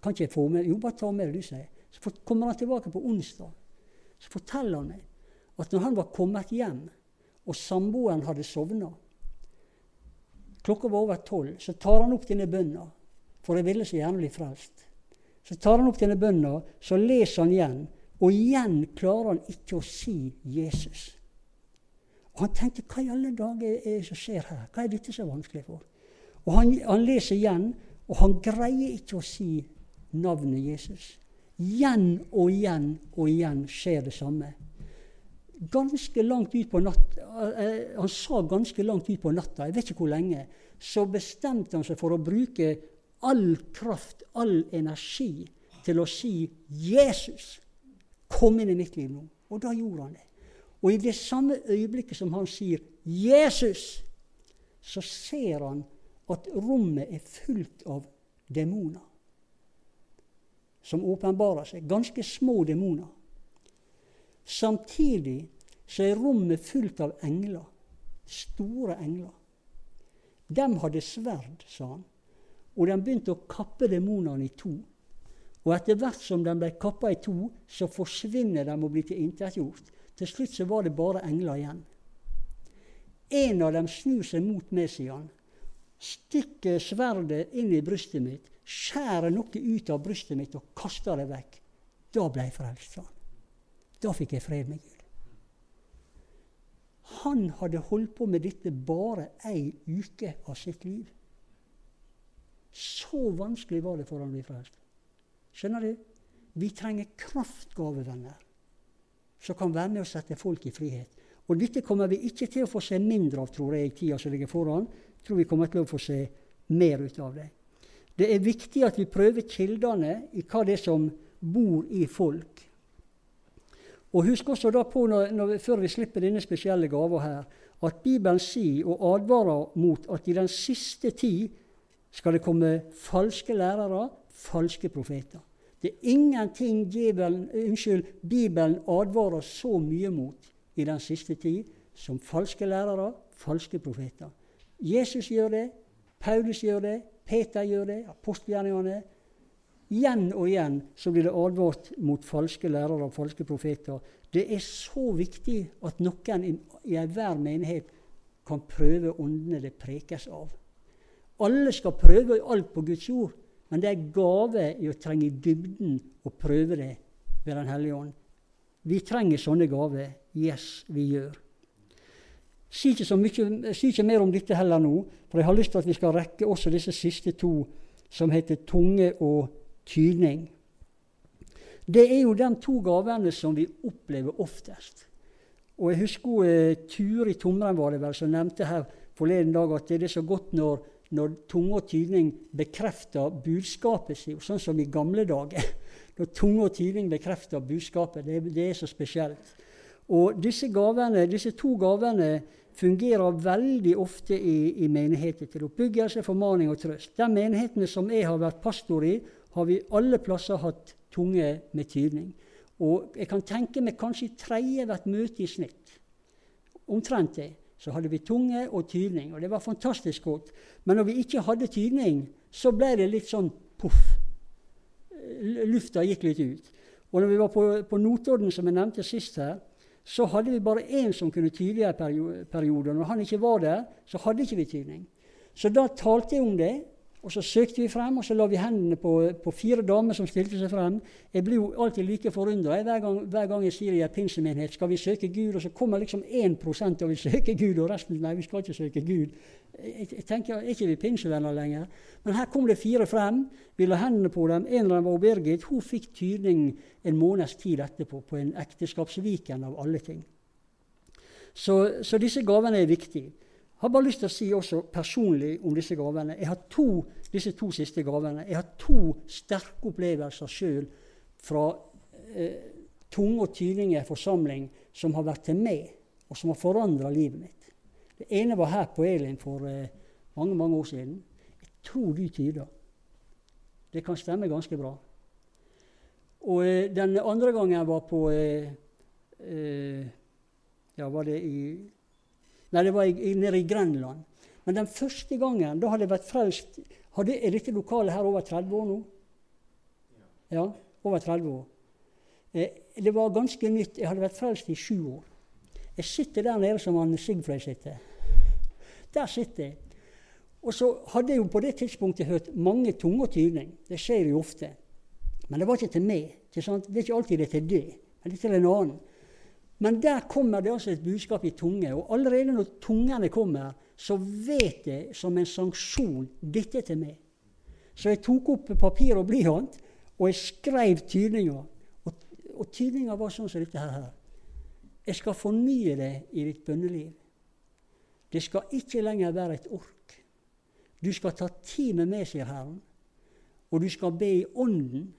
Kan ikke jeg få med Jo, bare ta med det, du, sier Så kommer han tilbake på onsdag. Så forteller han meg at når han var kommet hjem, og samboeren hadde sovna Klokka var over tolv. Så tar han opp denne bønna, for jeg ville så gjerne bli frelst. Så tar han opp denne bønna, så leser han igjen, og igjen klarer han ikke å si Jesus. Og Han tenkte hva i alle dager er det som skjer her? Hva er dette så vanskelig for? Og han, han leser igjen, og han greier ikke å si navnet Jesus. Igjen og igjen og igjen skjer det samme. Ganske langt ut på natta, eh, Han sa ganske langt ut på natta, jeg vet ikke hvor lenge, så bestemte han seg for å bruke all kraft, all energi, til å si 'Jesus, kom inn i mitt liv nå'. Og da gjorde han det. Og i det samme øyeblikket som han sier 'Jesus', så ser han at rommet er fullt av demoner som åpenbarer seg. Ganske små demoner. Samtidig så er rommet fullt av engler. Store engler. De hadde sverd, sa han, og de begynte å kappe demonene i to. Og etter hvert som de ble kappa i to, så forsvinner de og blir tilintetgjort. Til slutt så var det bare engler igjen. En av dem snur seg mot meg, sier han. Stikker sverdet inn i brystet mitt, skjærer noe ut av brystet mitt og kaster det vekk. Da ble jeg frelst, sa han. Da fikk jeg fred med Gud. Han hadde holdt på med dette bare ei uke av sitt liv. Så vanskelig var det for han å bli frelst. Skjønner du? Vi trenger kraftgavevenner som kan være med å sette folk i frihet. Og dette kommer vi ikke til å få se mindre av, tror jeg, i tida som ligger foran. Jeg tror vi kommer til å få se mer ut av det. Det er viktig at vi prøver kildene i hva det er som bor i folk. Og Husk også da på, når, når, før vi slipper denne spesielle gava her, at Bibelen sier og advarer mot at i den siste tid skal det komme falske lærere, falske profeter. Det er ingenting Bibelen, unnskyld, Bibelen advarer så mye mot i den siste tid som falske lærere, falske profeter. Jesus gjør det, Paulus gjør det, Peter gjør det, apostelgjerningene. Igjen og igjen så blir det advart mot falske lærere og falske profeter. Det er så viktig at noen i, enhver menighet kan prøve åndene det prekes av. Alle skal prøve alt på Guds ord, men det er gave i å trenge dybden og prøve det ved Den hellige ånd. Vi trenger sånne gaver. Yes, vi gjør. Si ikke, mye, si ikke mer om dette heller nå, for jeg har lyst til at vi skal rekke også disse siste to, som heter tunge og tydning. Det er jo de to gavene som vi opplever oftest. Og jeg husker uh, Turi Tomren var det vel, som nevnte her forleden dag at det er så godt når når tunge og tydning bekrefter budskapet sitt, sånn som i gamle dager. Når tunge og tydning bekrefter budskapet. Det, det, er så spesielt. Og disse, gavene, disse to gavene fungerer veldig ofte i, i menigheter til oppbyggelse, formaning og trøst. De menighetene som jeg har vært pastor i, har vi alle plasser hatt tunge med tydning. Og jeg kan tenke meg kanskje i tredje hvert møte i snitt. Omtrent det så hadde vi tunge og tydning, og det var fantastisk godt. Men når vi ikke hadde tydning, så ble det litt sånn poff. Lufta gikk litt ut. Og når vi var på, på Notodden, som jeg nevnte sist her, så hadde vi bare én som kunne tydeligere perioder. periode. Når han ikke var der, så hadde ikke vi tydning. Så da talte jeg om det, og så søkte vi frem, og så la vi hendene på, på fire damer som stilte seg frem. Jeg blir jo alltid like forundra hver, hver, gang jeg sier i en pinsemenighet skal vi søke Gud, og så kommer liksom 1% og vil søke Gud, og resten nei, vi skal ikke søke Gud. Jeg, jeg tenker, Er ikke vi pinsevenner lenger? Men her kom det fire frem. Vi la hendene på dem. En av dem var Birgit. Hun fikk tydning en måneds tid etterpå, på en ekteskapsviken av alle ting. Så, så disse gavene er viktige har bare lyst til å si også personlig om disse gavene. Jeg har to, disse to siste gavene. Jeg har to sterke opplevelser sjøl fra eh, tunge og tydelige forsamling som har vært til meg, og som har forandra livet mitt. Det ene var her på Elin for eh, mange mange år siden. Jeg tror de tyder. Det kan stemme ganske bra. Og eh, den andre gangen jeg var på eh, eh, Ja, var det i Nei, det var i, nede i Grenland. Men den første gangen da hadde jeg vært frelst hadde, Er dette lokalet her over 30 år nå? Ja, over 30 år. Eh, det var ganske nytt. Jeg hadde vært frelst i sju år. Jeg sitter der nede som han Sigfrid sitter. Der sitter jeg. Og så hadde jeg jo på det tidspunktet hørt mange tunger tydning. Det skjer jo ofte. Men det var ikke til meg. Det er ikke alltid det er til det, men det er til en annen. Men der kommer det altså et budskap i tunge. Og allerede når tungene kommer, så vet jeg som en sanksjon dette til meg. Så jeg tok opp papir og blyant, og jeg skrev tydninga. Og, og tydninga var sånn som dette her. Jeg skal fornye det i ditt bønneliv. Det skal ikke lenger være et ork. Du skal ta tid med meg, sier Herren. Og du skal be i Ånden,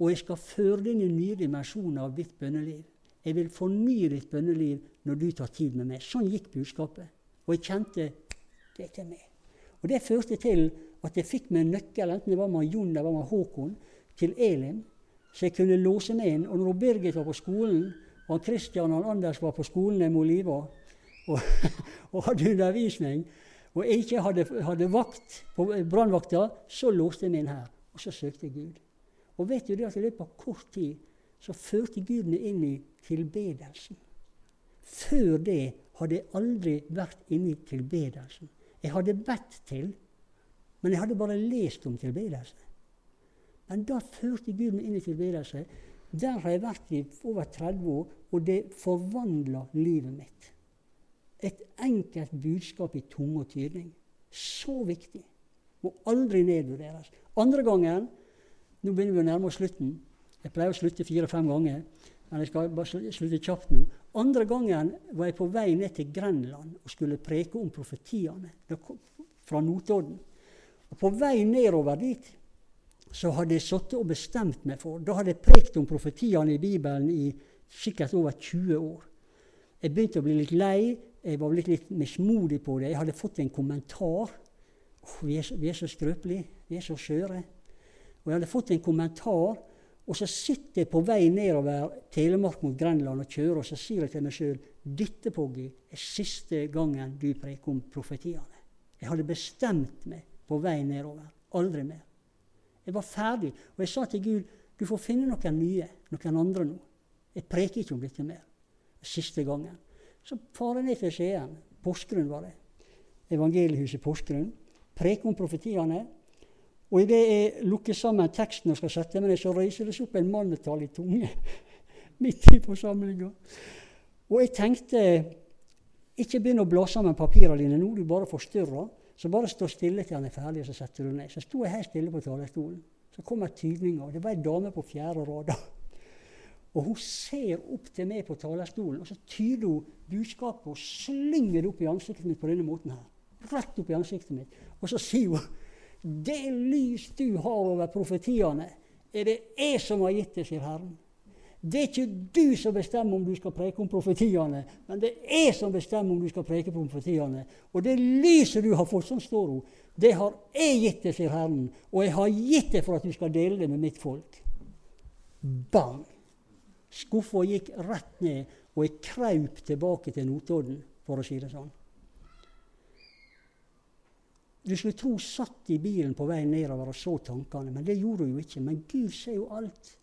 og jeg skal føre deg i nye dimensjoner av ditt bønneliv. Jeg vil fornye ditt bønneliv når du tar tid med meg. Sånn gikk budskapet. Og jeg kjente det til meg. Og Det førte til at jeg fikk meg en nøkkel, enten det var med Jon eller med Håkon, til Elim, så jeg kunne låse meg inn. Og når Birgit var på skolen, og Kristian og Anders var på skolen med Oliva og, og, hadde undervisning, og jeg ikke hadde, hadde vakt på brannvakta, så låste jeg meg inn her. Og så søkte jeg Gud. Og vet du det at i løpet av kort tid så førte Gud meg inn i tilbedelsen. Før det hadde jeg aldri vært inne i tilbedelsen. Jeg hadde bedt til, men jeg hadde bare lest om tilbedelse. Men da førte Gud meg inn i tilbedelse. Der har jeg vært i over 30 år, og det forvandla livet mitt. Et enkelt budskap i tunge og tydning. Så viktig. Må aldri nedvurderes. Andre gangen Nå begynner vi å nærme oss slutten. Jeg pleier å slutte fire-fem ganger. Men jeg skal bare slutte kjapt nå. Andre gangen var jeg på vei ned til Grenland og skulle preke om profetiene fra Notodden. Og På vei nedover dit så hadde jeg sittet og bestemt meg for Da hadde jeg prekt om profetiene i Bibelen i sikkert over 20 år. Jeg begynte å bli litt lei. Jeg var blitt litt mismodig på det. Jeg hadde fått en kommentar. Oh, vi, er så, vi er så skrøpelige. Vi er så skjøre. Og jeg hadde fått en kommentar og så sitter jeg på vei nedover Telemark mot Grenland og kjører, og så sier jeg til meg sjøl dette, Poggy, er siste gangen du preker om profetiene. Jeg hadde bestemt meg på vei nedover. Aldri mer. Jeg var ferdig. Og jeg sa til Gud du får finne noen nye, noen andre nå. Jeg preker ikke om dette mer. Siste gangen. Så far jeg ned til Skien. Porsgrunn var det. Evangeliehuset Porsgrunn. Preker om profetiene. Og idet jeg lukker sammen teksten og skal sette meg ned, så reiser det seg opp en mannetall i tunge midt i forsamlinga. Og jeg tenkte ikke begynn å bla sammen papirene dine nå, du bare forstyrrer. Så bare stå stille til han er ferdig, og så setter du ned. Så sto jeg helt stille på talerstolen. Så kommer tydninga. Det var ei dame på fjerde rad. Og hun ser opp til meg på talerstolen, og så tyder hun budskapet og slynger det opp i ansiktet mitt på denne måten her. Rett opp i ansiktet mitt. Og så sier hun det lys du har over profetiene, er det jeg som har gitt det, sier Herren. Det er ikke du som bestemmer om du skal preke om profetiene, men det er jeg som bestemmer om du skal preke om profetiene. Og det lyset du har fått, sånn står hun, det har jeg gitt deg, sier Herren. Og jeg har gitt det for at du skal dele det med mitt folk. Bang! Skuffa gikk rett ned, og jeg kraup tilbake til Notodden, for å si det sånn. Du skulle tro satt i bilen på vei nedover og så tankene, men det gjorde hun jo ikke. Men Gud ser jo alt,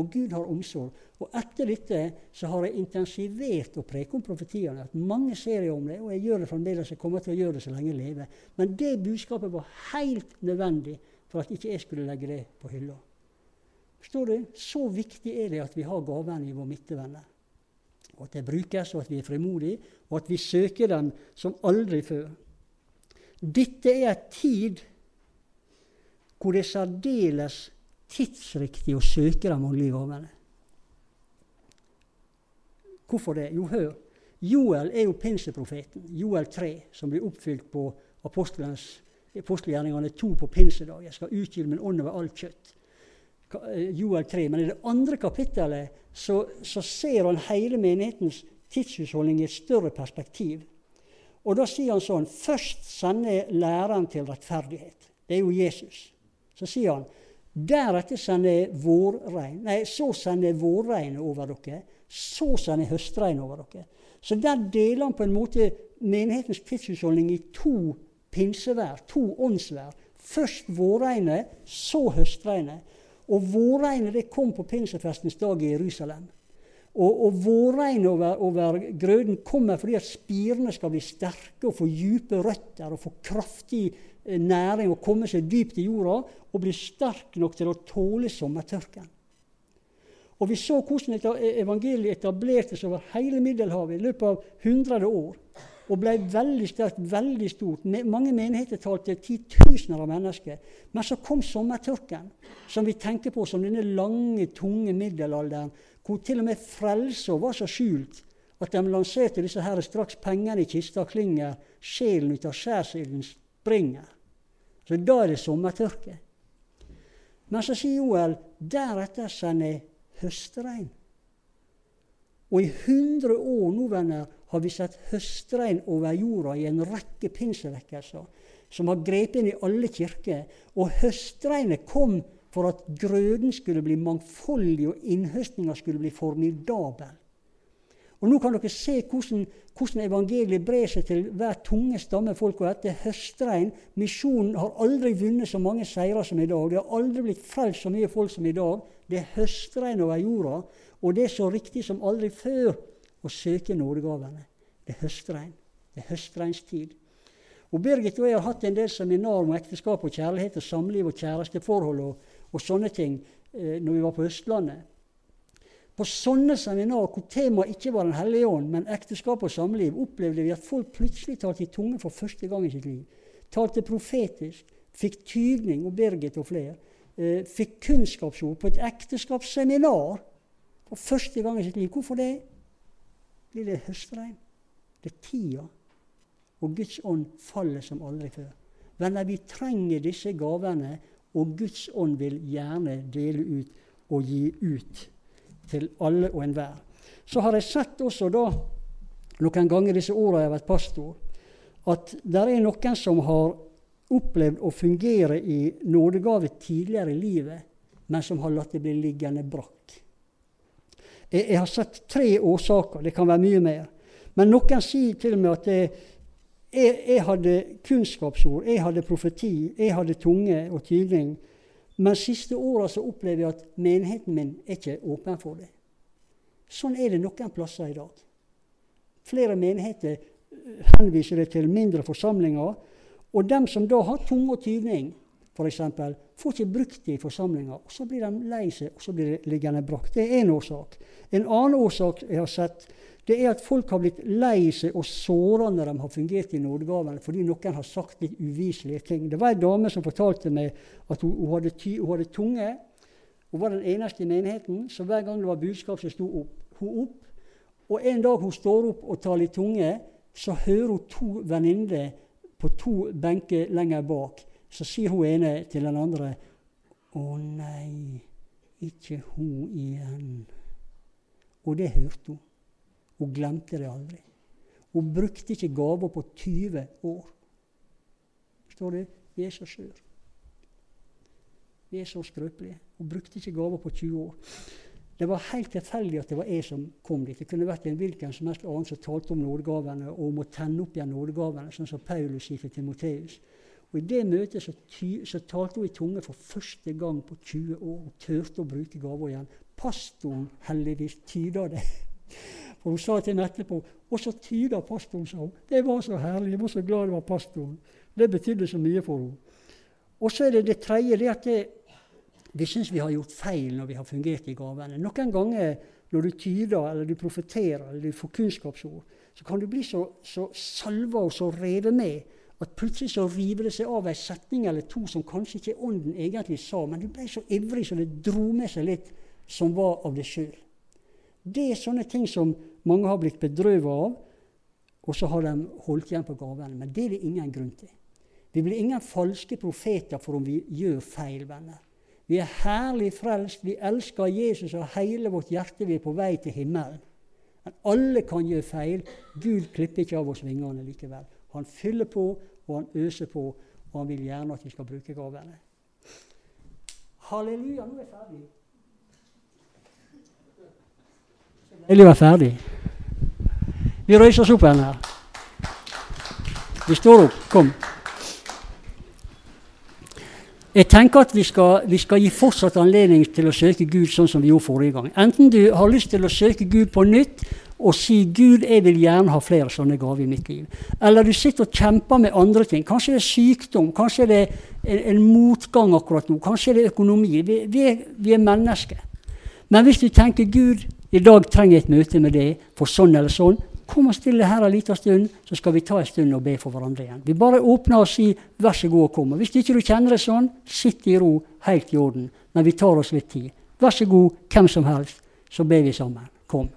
og Gud har omsorg. Og etter dette så har jeg intensivert å preke om profetiene. At mange jeg om det, og jeg gjør det fremdeles. Jeg kommer til å gjøre det så lenge jeg lever. Men det budskapet var helt nødvendig for at ikke jeg skulle legge det på hylla. Forstår du? Så viktig er det at vi har gavene i vår midte, venner. Og at det brukes, og at vi er frimodige, og at vi søker dem som aldri før. Dette er en tid hvor det er særdeles tidsriktig å søke de åndelige gavene. Hvorfor det? Jo, hør. Joel er jo pinseprofeten. Joel 3, som blir oppfylt på apostelgjerningene 2 på pinsedag. Jeg skal utgyte min ånd over alt kjøtt. Eh, Joel 3. Men i det andre kapittelet så, så ser han hele menighetens tidsutholdning i et større perspektiv. Og da sier han sånn Først sender læreren til rettferdighet. Det er jo Jesus. Så sier han deretter sender jeg vårregn. Nei, så sender jeg vårregn over dere. Så sender jeg høstregn over dere. Så der deler han på en måte menighetens tidsutholdning i to pinsevær, to åndsvær. Først vårregnet, så høstregnet. Og vårregnet det kom på pinsefestens dag i Jerusalem. Og, og vårregnet over, over, grøden kommer fordi at spirene skal bli sterke og få dype røtter og få kraftig eh, næring og komme seg dypt i jorda og bli sterk nok til å tåle sommertørken. Og Vi så hvordan evangeliet etablerte seg over hele Middelhavet i løpet av hundrede år. Og ble veldig sterkt, veldig stort. Mange menigheter talte titusener av mennesker. Men så kom sommertørken, som vi tenker på som denne lange, tunge middelalderen hvor til og med frelsa var så skjult at de lanserte disse her straks pengene i kista klinger, sjelen ut av skjærsilden springer. Så da er det sommertørke. Men så sier Joel deretter sender høstregn. Og i 100 år nå, venner, har vi sett høstregn over jorda i en rekke pinsevekkelser som har grepet inn i alle kirker. Og høstregnet kom for at grøden skulle bli mangfoldig og innhøstninga skulle bli formidabel. Og Nå kan dere se hvordan, hvordan evangeliet brer seg til hver tunge stamme folk. Og etter høstregn Misjonen har aldri vunnet så mange seirer som i dag. Det har aldri blitt frelst så mye folk som i dag. Det er høstregn over jorda, og det er så riktig som aldri før å søke nådegavene. Det er høstregn. Det er høstregnstid. Og Birgit og jeg har hatt en del seminar om ekteskap og kjærlighet og samliv og kjæresteforhold og, og sånne ting eh, når vi var på Østlandet. På sånne seminar hvor temaet ikke var Den hellige ånd, men ekteskap og samliv, opplevde vi at folk plutselig talte i tunge for første gang i sitt liv. Talte profetisk, fikk tydning, og Birgit og flere. Eh, fikk kunnskapsord på et ekteskapsseminar for første gang i sitt liv. Hvorfor det? Det høstregn? Det er tida. Og Guds ånd faller som aldri før. Venner, vi trenger disse gavene og Guds ånd vil gjerne dele ut og gi ut til alle og enhver. Så har jeg sett også da, noen ganger disse åra jeg har vært pastor, at det er noen som har opplevd å fungere i nådegave tidligere i livet, men som har latt det bli liggende brakk. Jeg, jeg har sett tre årsaker. Det kan være mye mer. Men noen sier til med at det, jeg, jeg, hadde kunnskapsord, jeg hadde profeti, jeg hadde tunge og tydning. Men siste åra så opplever jeg at menigheten min er ikke åpen for det. Sånn er det noen plasser i dag. Flere menigheter øh, henviser det til mindre forsamlinger. Og dem som da har tunge og tydning, f.eks., får ikke brukt det i forsamlinga. Og så blir de lei seg, og så blir det liggende brakt. Det er én årsak. En annen årsak jeg har sett, det er at folk har blitt lei seg og såra når de har fungert i nådegavene fordi noen har sagt litt uviselige ting. Det var ei dame som fortalte meg at hun, hun, hadde, ty, hun, hadde, tunge. Hun var den eneste i menigheten, så hver gang det var budskap, så sto hun opp. Og en dag hun står opp og tar litt tunge, så hører hun to venninner på to benker lenger bak. Så sier hun ene til den andre Å nei, ikke hun igjen. Og det hørte hun. Hun glemte det aldri. Hun brukte ikke gaver på 20 år. Forstår du? Vi er så skjøre. Vi er så skrøpelige. Hun brukte ikke gaver på 20 år. Det var helt tilfeldig at det var jeg som kom dit. Det kunne vært en hvilken som helst annen som talte om nådegavene og om å tenne opp igjen nådegavene, sånn som Paulus sier til Timoteus. Og I det møtet så, så, talte hun i tunge for første gang på 20 år og turte å bruke gaver igjen. Pastoren heldigvis tyda det. For hun sa til henne etterpå Og så tyder pastoren, sa hun. Det var så herlig. Jeg var så glad det var pastoren. Det betydde så mye for henne. Og så er det det tredje. det at det, vi syns vi har gjort feil når vi har fungert i gavene. Noen ganger når du tyder eller du profeterer eller du får kunnskapsord, så kan du bli så, så salva og så revet med at plutselig så river det seg av ei setning eller to som kanskje ikke ånden egentlig sa, men du ble så ivrig så det dro med seg litt som var av det sjøl. Det er sånne ting som mange har blitt bedrøvet av, og så har de holdt igjen på gavene. Men det er det ingen grunn til. Vi blir ingen falske profeter for om vi gjør feil, venner. Vi er herlig frelst, vi elsker Jesus av hele vårt hjerte, vi er på vei til himmelen. Men alle kan gjøre feil. Gud klipper ikke av oss vingene likevel. Han fyller på, og han øser på, og han vil gjerne at vi skal bruke gavene. Halleluja, nå er jeg ferdig. Deilig var ferdig. Vi røyser oss opp igjen her. Vi står opp. Kom. Jeg tenker at vi skal, vi skal, gi fortsatt anledning til å søke Gud sånn som vi gjorde forrige gang. Enten du har lyst til å søke Gud på nytt og si 'Gud, jeg vil gjerne ha flere sånne gaver i mitt liv'. Eller du sitter og kjemper med andre ting. Kanskje det er sykdom, kanskje det er en, en motgang akkurat nå, kanskje det er økonomi. Vi, vi, er, vi er mennesker. Men hvis du tenker 'Gud, i dag trenger jeg et møte med deg for sånn eller sånn', kom og stille her en liten stund, så skal vi ta en stund og be for hverandre igjen. Vi bare åpner og sier 'vær så god og kom'. Hvis ikke du kjenner det sånn, sitt i ro, helt i orden. Men vi tar oss litt tid. Vær så god, hvem som helst, så ber vi sammen. Kom.